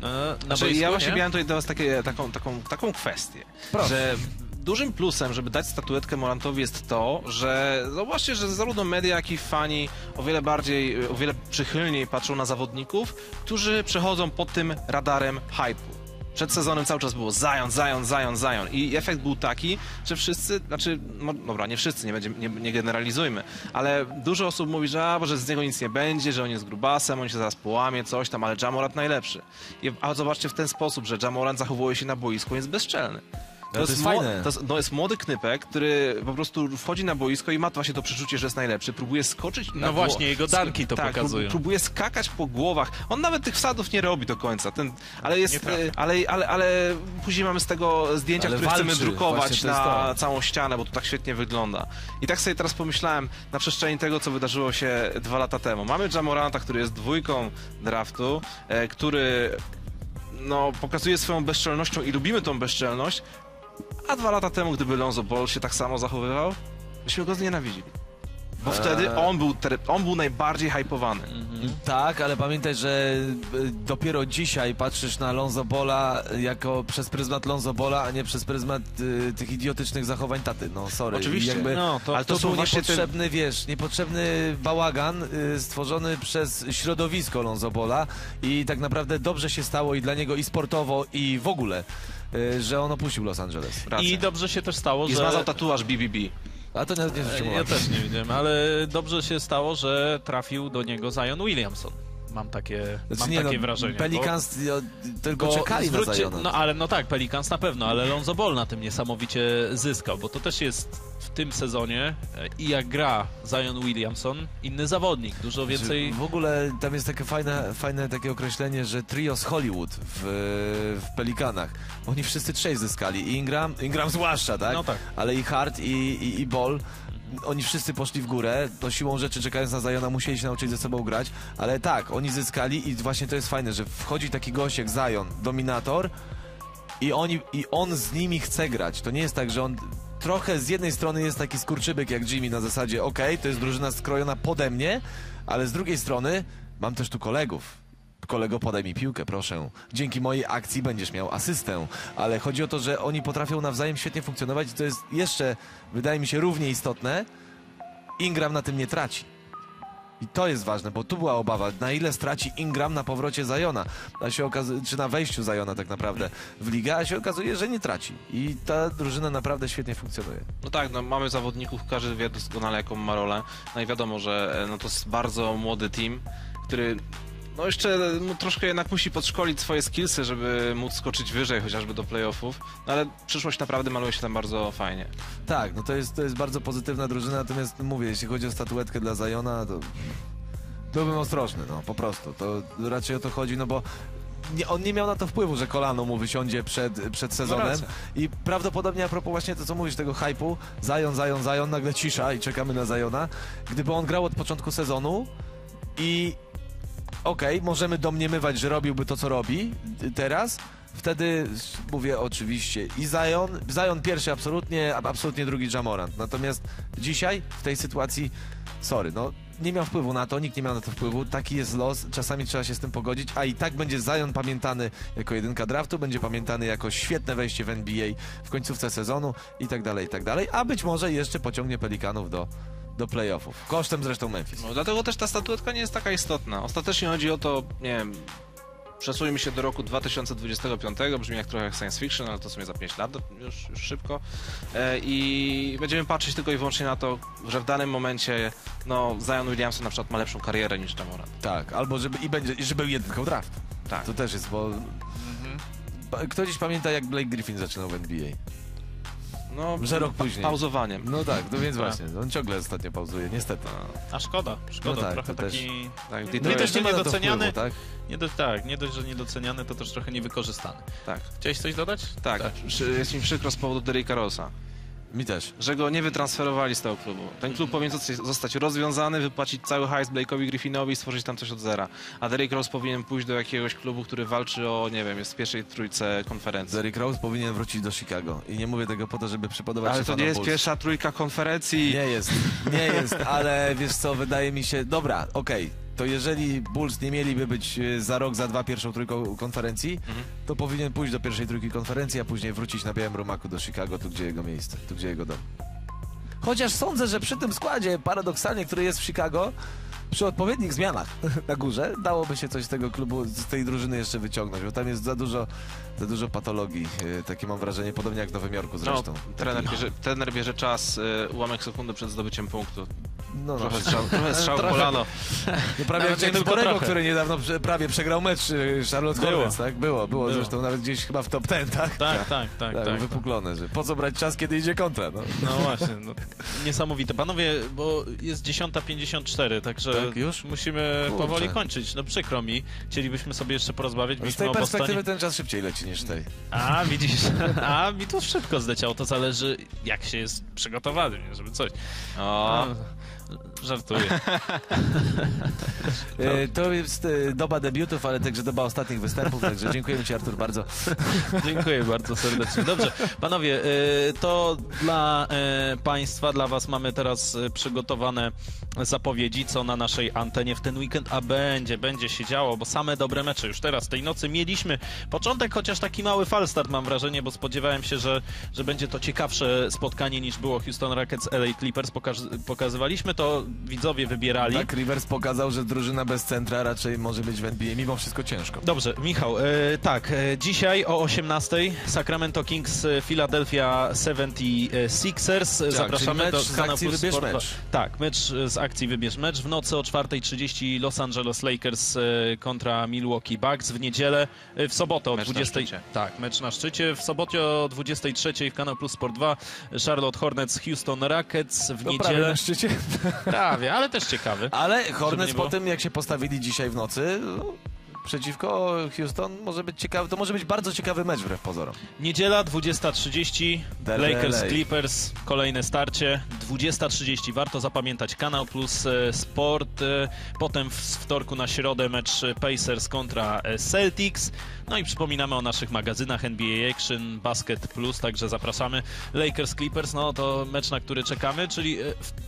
No, na Znaczy, boisku, ja właśnie nie? miałem tutaj do was takie, taką, taką, taką kwestię, Proszę. że dużym plusem, żeby dać statuetkę Morantowi jest to, że zobaczcie, że zarówno media, jak i fani o wiele bardziej, o wiele przychylniej patrzą na zawodników, którzy przechodzą pod tym radarem hype'u. Przed sezonem cały czas było Zion, Zion, Zion, Zion i efekt był taki, że wszyscy, znaczy, no, dobra, nie wszyscy, nie, będzie, nie, nie generalizujmy, ale dużo osób mówi, że, a, że z niego nic nie będzie, że on jest grubasem, on się zaraz połamie, coś tam, ale Jamorant najlepszy. I, a zobaczcie w ten sposób, że Jamorant zachowuje się na boisku, jest bezczelny. To jest mło- fajne. To jest, no jest młody knypek, który po prostu wchodzi na boisko i ma właśnie to przeczucie, że jest najlepszy. Próbuje skoczyć na No właśnie, jego danki to tak, pokazują. prób- Próbuje skakać po głowach. On nawet tych wsadów nie robi do końca. Ten, ale, jest, e, ale, ale, ale później mamy z tego zdjęcia, Ale które chcemy walczy. drukować to jest na to. całą ścianę, bo to tak świetnie wygląda. I tak sobie teraz pomyślałem na przestrzeni tego, co wydarzyło się dwa lata temu. Mamy Jamoranta, który jest dwójką draftu, e, który no, pokazuje swoją bezczelnością i lubimy tą bezczelność, a dwa lata temu, gdyby Lonzo Ball się tak samo zachowywał, byśmy go znienawidzili. Bo Eee. wtedy on był, on był najbardziej hypowany. Tak, ale pamiętaj, że y, dopiero dzisiaj patrzysz na Lonzo Bola jako przez pryzmat Lonzo Bola, a nie przez pryzmat y, tych idiotycznych zachowań taty. No sorry. Oczywiście. Jakby, No, to- Ale to, to są był niepotrzebny, wiesz, niepotrzebny bałagan y, stworzony przez środowisko Lonzo Bola i tak naprawdę dobrze się stało i dla niego i sportowo i w ogóle, że on opuścił Los Angeles. Racja. I dobrze się też stało, I że... zmazał tatuaż BBB. A to nie, nie zwróciłem Ja też nie widziałem, ale dobrze się stało, że trafił do niego Zion Williamson. Mam takie, Znaczy, mam nie, takie no, wrażenie. Pelicans y, o, tylko bo czekali na zwróćcie- Zajona. No ale no tak, Pelicans na pewno, ale Lonzo Ball na tym niesamowicie zyskał, bo to też jest w tym sezonie e, i jak gra Zion Williamson, inny zawodnik, dużo więcej... W ogóle tam jest takie fajne, fajne takie określenie, że trio z Hollywood w, w Pelikanach. Oni wszyscy trzej zyskali. Ingram, Ingram zwłaszcza, tak? No tak. Ale i Hart, i, i, i Ball. Oni wszyscy poszli w górę, to siłą rzeczy czekając na Zajona musieli się nauczyć ze sobą grać, ale tak, oni zyskali i właśnie to jest fajne, że wchodzi taki gość jak dominator i, oni, i on z nimi chce grać. To nie jest tak, że on trochę z jednej strony jest taki skurczybyk jak Jimmy na zasadzie okej, to jest drużyna skrojona pode mnie, ale z drugiej strony mam też tu kolegów. Kolego, podaj mi piłkę, proszę. Dzięki mojej akcji będziesz miał asystę. Ale chodzi o to, że oni potrafią nawzajem świetnie funkcjonować i to jest jeszcze, wydaje mi się, równie istotne. Ingram na tym nie traci. I to jest ważne, bo tu była obawa, na ile straci Ingram na powrocie Zajona, się czy na wejściu Zajona tak naprawdę w ligę, a się okazuje, że nie traci. I ta drużyna naprawdę świetnie funkcjonuje. No tak, no mamy zawodników, każdy wie doskonale jaką ma rolę. No i wiadomo, że e, no to jest bardzo młody team, który no jeszcze no, troszkę jednak musi podszkolić swoje skillsy, żeby móc skoczyć wyżej chociażby do playoffów. No ale przyszłość naprawdę maluje się tam bardzo fajnie. Tak, no to jest, to jest bardzo pozytywna drużyna, natomiast mówię, jeśli chodzi o statuetkę dla Zajona, to byłbym ostrożny, no po prostu. To raczej o to chodzi, no bo nie, on nie miał na to wpływu, że kolano mu wysiądzie przed, przed sezonem. racja. I prawdopodobnie a propos właśnie to, co mówisz, tego hypu, Zajon, Zajon, Zajon, nagle cisza i czekamy na Zajona. Gdyby on grał od początku sezonu i okej, możemy domniemywać, że robiłby to, co robi teraz, wtedy mówię oczywiście i Zion, Zion pierwszy absolutnie, a absolutnie drugi Jamorant. Natomiast dzisiaj w tej sytuacji, sorry, no nie miał wpływu na to, nikt nie miał na to wpływu, taki jest los, czasami trzeba się z tym pogodzić, a i tak będzie Zion pamiętany jako jedynka draftu, będzie pamiętany jako świetne wejście w NBA w końcówce sezonu i tak dalej, i tak dalej, a być może jeszcze pociągnie Pelikanów do, do playoffów, kosztem zresztą Memphis. No, dlatego też ta statuetka nie jest taka istotna. Ostatecznie chodzi o to, nie wiem, przesuńmy się do roku 2025, brzmi jak trochę jak science fiction, ale to w sumie za 5 lat, już, już szybko. E, I będziemy patrzeć tylko i wyłącznie na to, że w danym momencie, no, Zion Williamson na przykład ma lepszą karierę niż Jamorant. Tak, albo żeby i będzie, i żeby był jedynką draft. Tak. To też jest, bo... Pa- Kto dziś pamięta, jak Blake Griffin zaczynał w NBA? No, Że rok później. Pauzowaniem. No tak, no więc Tak. właśnie, on ciągle ostatnio pauzuje, niestety. A szkoda, szkoda, No tak, trochę to też- taki... Tak, No też nie ma na to niedoceniany. wpływu, tak? Nie do, tak, nie dość, że niedoceniany, to też trochę niewykorzystany. tak, Chciałeś coś dodać? tak. Przy- Jest mi przykro z powodu Derricka Rosa, Mi też. że go nie wytransferowali z tego klubu. Ten klub powinien zostać, rozwiązany, wypłacić cały hajs Blake'owi Griffinowi i stworzyć tam coś od zera. A Derrick Rose powinien pójść do jakiegoś klubu, który walczy o, nie wiem, jest w pierwszej trójce konferencji. Derrick Rose powinien wrócić do Chicago. I nie mówię tego po to, żeby przypodobać Ale to nie jest Bulls. pierwsza trójka konferencji. Nie jest, nie jest, ale wiesz co, wydaje mi się... Dobra, okej. To jeżeli Bulls nie mieliby być e, za rok, za dwa pierwszą trójką konferencji, Mhm. to powinien pójść do pierwszej trójki konferencji, a później wrócić na białym rumaku do Chicago, tu gdzie jego miejsce, tu gdzie jego dom. Chociaż sądzę, że przy tym składzie, paradoksalnie, który jest w Chicago, przy odpowiednich zmianach <laughs> na górze, dałoby się coś z tego klubu, z tej drużyny jeszcze wyciągnąć, bo tam jest za dużo, za dużo patologii. e, Takie mam wrażenie, podobnie jak w Nowym Jorku No, zresztą. trener, bierze, trener bierze czas, y, ułamek sekundy przed zdobyciem punktu. no, no, Trochę strzał, trochę strzał <laughs> no prawie Nawet jak Borego, który niedawno prawie przegrał mecz y, Charlotte Było. Hornets, tak? Było, było, Było. zresztą nawet gdzieś chyba w top 10, tak? Tak, tak, tak, Tak, tak. wypuklone, że po co brać czas, kiedy idzie kontra, no. No właśnie, no, <laughs> niesamowite. Panowie, bo jest 10.54, także Tak, już? musimy Kurczę. powoli kończyć. No przykro mi, chcielibyśmy sobie jeszcze porozmawiać. Z tej perspektywy Bostonie. ten czas szybciej leci niż tej. A, widzisz, <laughs> a mi to szybko zleciało, to zależy jak się jest przygotowany, żeby coś. O, A, żartuję. <laughs> E, To jest e, doba debiutów, ale także doba ostatnich występów, także dziękujemy Ci Artur bardzo. <laughs> Dziękuję bardzo serdecznie. Dobrze, panowie, y, to dla Państwa, dla Was mamy teraz przygotowane zapowiedzi, co na naszej antenie w ten weekend, a będzie, będzie się działo, bo same dobre mecze już teraz tej nocy mieliśmy. Początek chociaż taki mały falstart mam wrażenie, bo spodziewałem się, że, że będzie to ciekawsze spotkanie niż było Houston Rockets LA Clippers. Pokaż, pokazywaliśmy to, widzowie wybierali. Tak, Rivers pokazał, że drużyna bez centra raczej może być w NBA, mimo wszystko ciężko. Dobrze, Michał, e, tak, e, dzisiaj o 18:00 Sacramento Kings, e, Philadelphia 76ers. E, Zapraszamy mecz do z kanału akcji Plus Wybierz Sport. Mecz. Tak, mecz z akcji Wybierz Mecz. W nocy o 4.30 Los Angeles Lakers e, kontra Milwaukee Bucks. W niedzielę, e, w sobotę o Mecz na 20. szczycie. Tak, mecz na szczycie. W sobotę o 23.00 w kanał Plus Sport 2 Charlotte Hornets, Houston Rockets. W prawie niedzielę. na szczycie. <laughs> Prawie, ale też ciekawy. Ale Hornets po tym, jak się postawili dzisiaj w nocy, no, przeciwko Houston, może być ciekawy, to może być bardzo ciekawy mecz wbrew pozorom. Niedziela 20.30, Derby Lakers LA. Clippers, kolejne starcie. 20.30, warto zapamiętać kanał plus e, sport. E, potem w wtorku na środę mecz Pacers kontra e, Celtics. No i przypominamy o naszych magazynach NBA Action, Basket Plus, także zapraszamy. Lakers Clippers, no to mecz, na który czekamy, czyli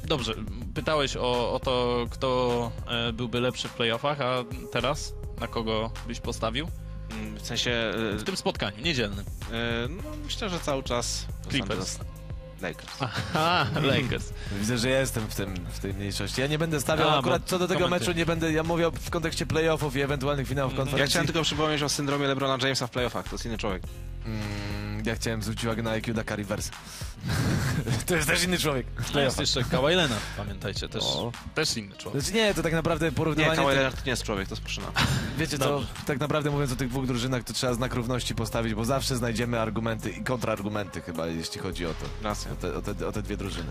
dobrze, pytałeś o, o to, kto byłby lepszy w playoffach, a teraz na kogo byś postawił? mm, w sensie... e, W tym spotkaniu, niedzielnym. e, No, myślę, że cały czas... Clippers. Lakers. Aha, <laughs> Lakers. Widzę, że ja jestem w, tym, w tej mniejszości. Ja nie będę stawiał, A, akurat co do tego komentuj. meczu nie będę, ja mówię w kontekście playoffów i ewentualnych finałów Mhm. Ja konferencji. chciałem tylko przypomnieć o syndromie LeBrona Jamesa w playoffach, to jest inny człowiek. Mm, ja chciałem zwrócić uwagę na IQ Daka Rivers. <laughs> to jest też inny człowiek. No jest jeszcze Kawhi Leonard, pamiętajcie, też, O. też inny człowiek. Znaczy nie, to tak naprawdę Nie, porównywanie... Kawhi tych- Leonard to nie jest człowiek, to maszyna. <laughs> Wiecie co, tak naprawdę mówiąc o tych dwóch drużynach, to trzeba znak równości postawić, bo zawsze znajdziemy argumenty i kontrargumenty chyba, jeśli chodzi o to. Racja. O te, o te, o te dwie drużyny.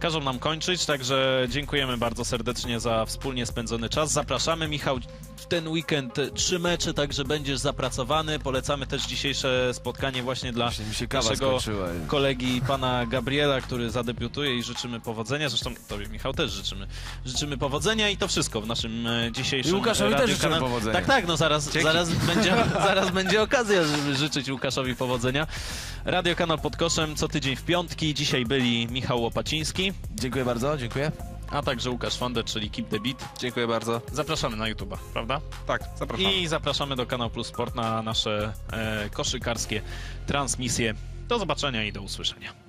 Każą nam kończyć, także dziękujemy bardzo serdecznie za wspólnie spędzony czas. Zapraszamy, Michał, w ten weekend trzy mecze, także będziesz zapracowany. Polecamy też dzisiejsze spotkanie właśnie dla naszego kolegi pana Gabriela, który zadebiutuje i życzymy powodzenia. Zresztą tobie, Michał, też życzymy. Życzymy powodzenia i to wszystko w naszym e, dzisiejszym I Łukaszowi też radiu życzymy kanale. powodzenia. Tak, tak, no zaraz, zaraz, <laughs> będzie, zaraz będzie okazja, żeby życzyć Łukaszowi powodzenia. Radio Kanał pod koszem co tydzień w piątki. Dzisiaj byli Michał Łopaciński, Dziękuję bardzo, dziękuję. A także Łukasz Fonder, czyli Keep the Beat. Dziękuję bardzo. Zapraszamy na YouTube'a, prawda? Tak, zapraszam. I zapraszamy do Kanał Plus Sport na nasze e, koszykarskie transmisje. Do zobaczenia i do usłyszenia.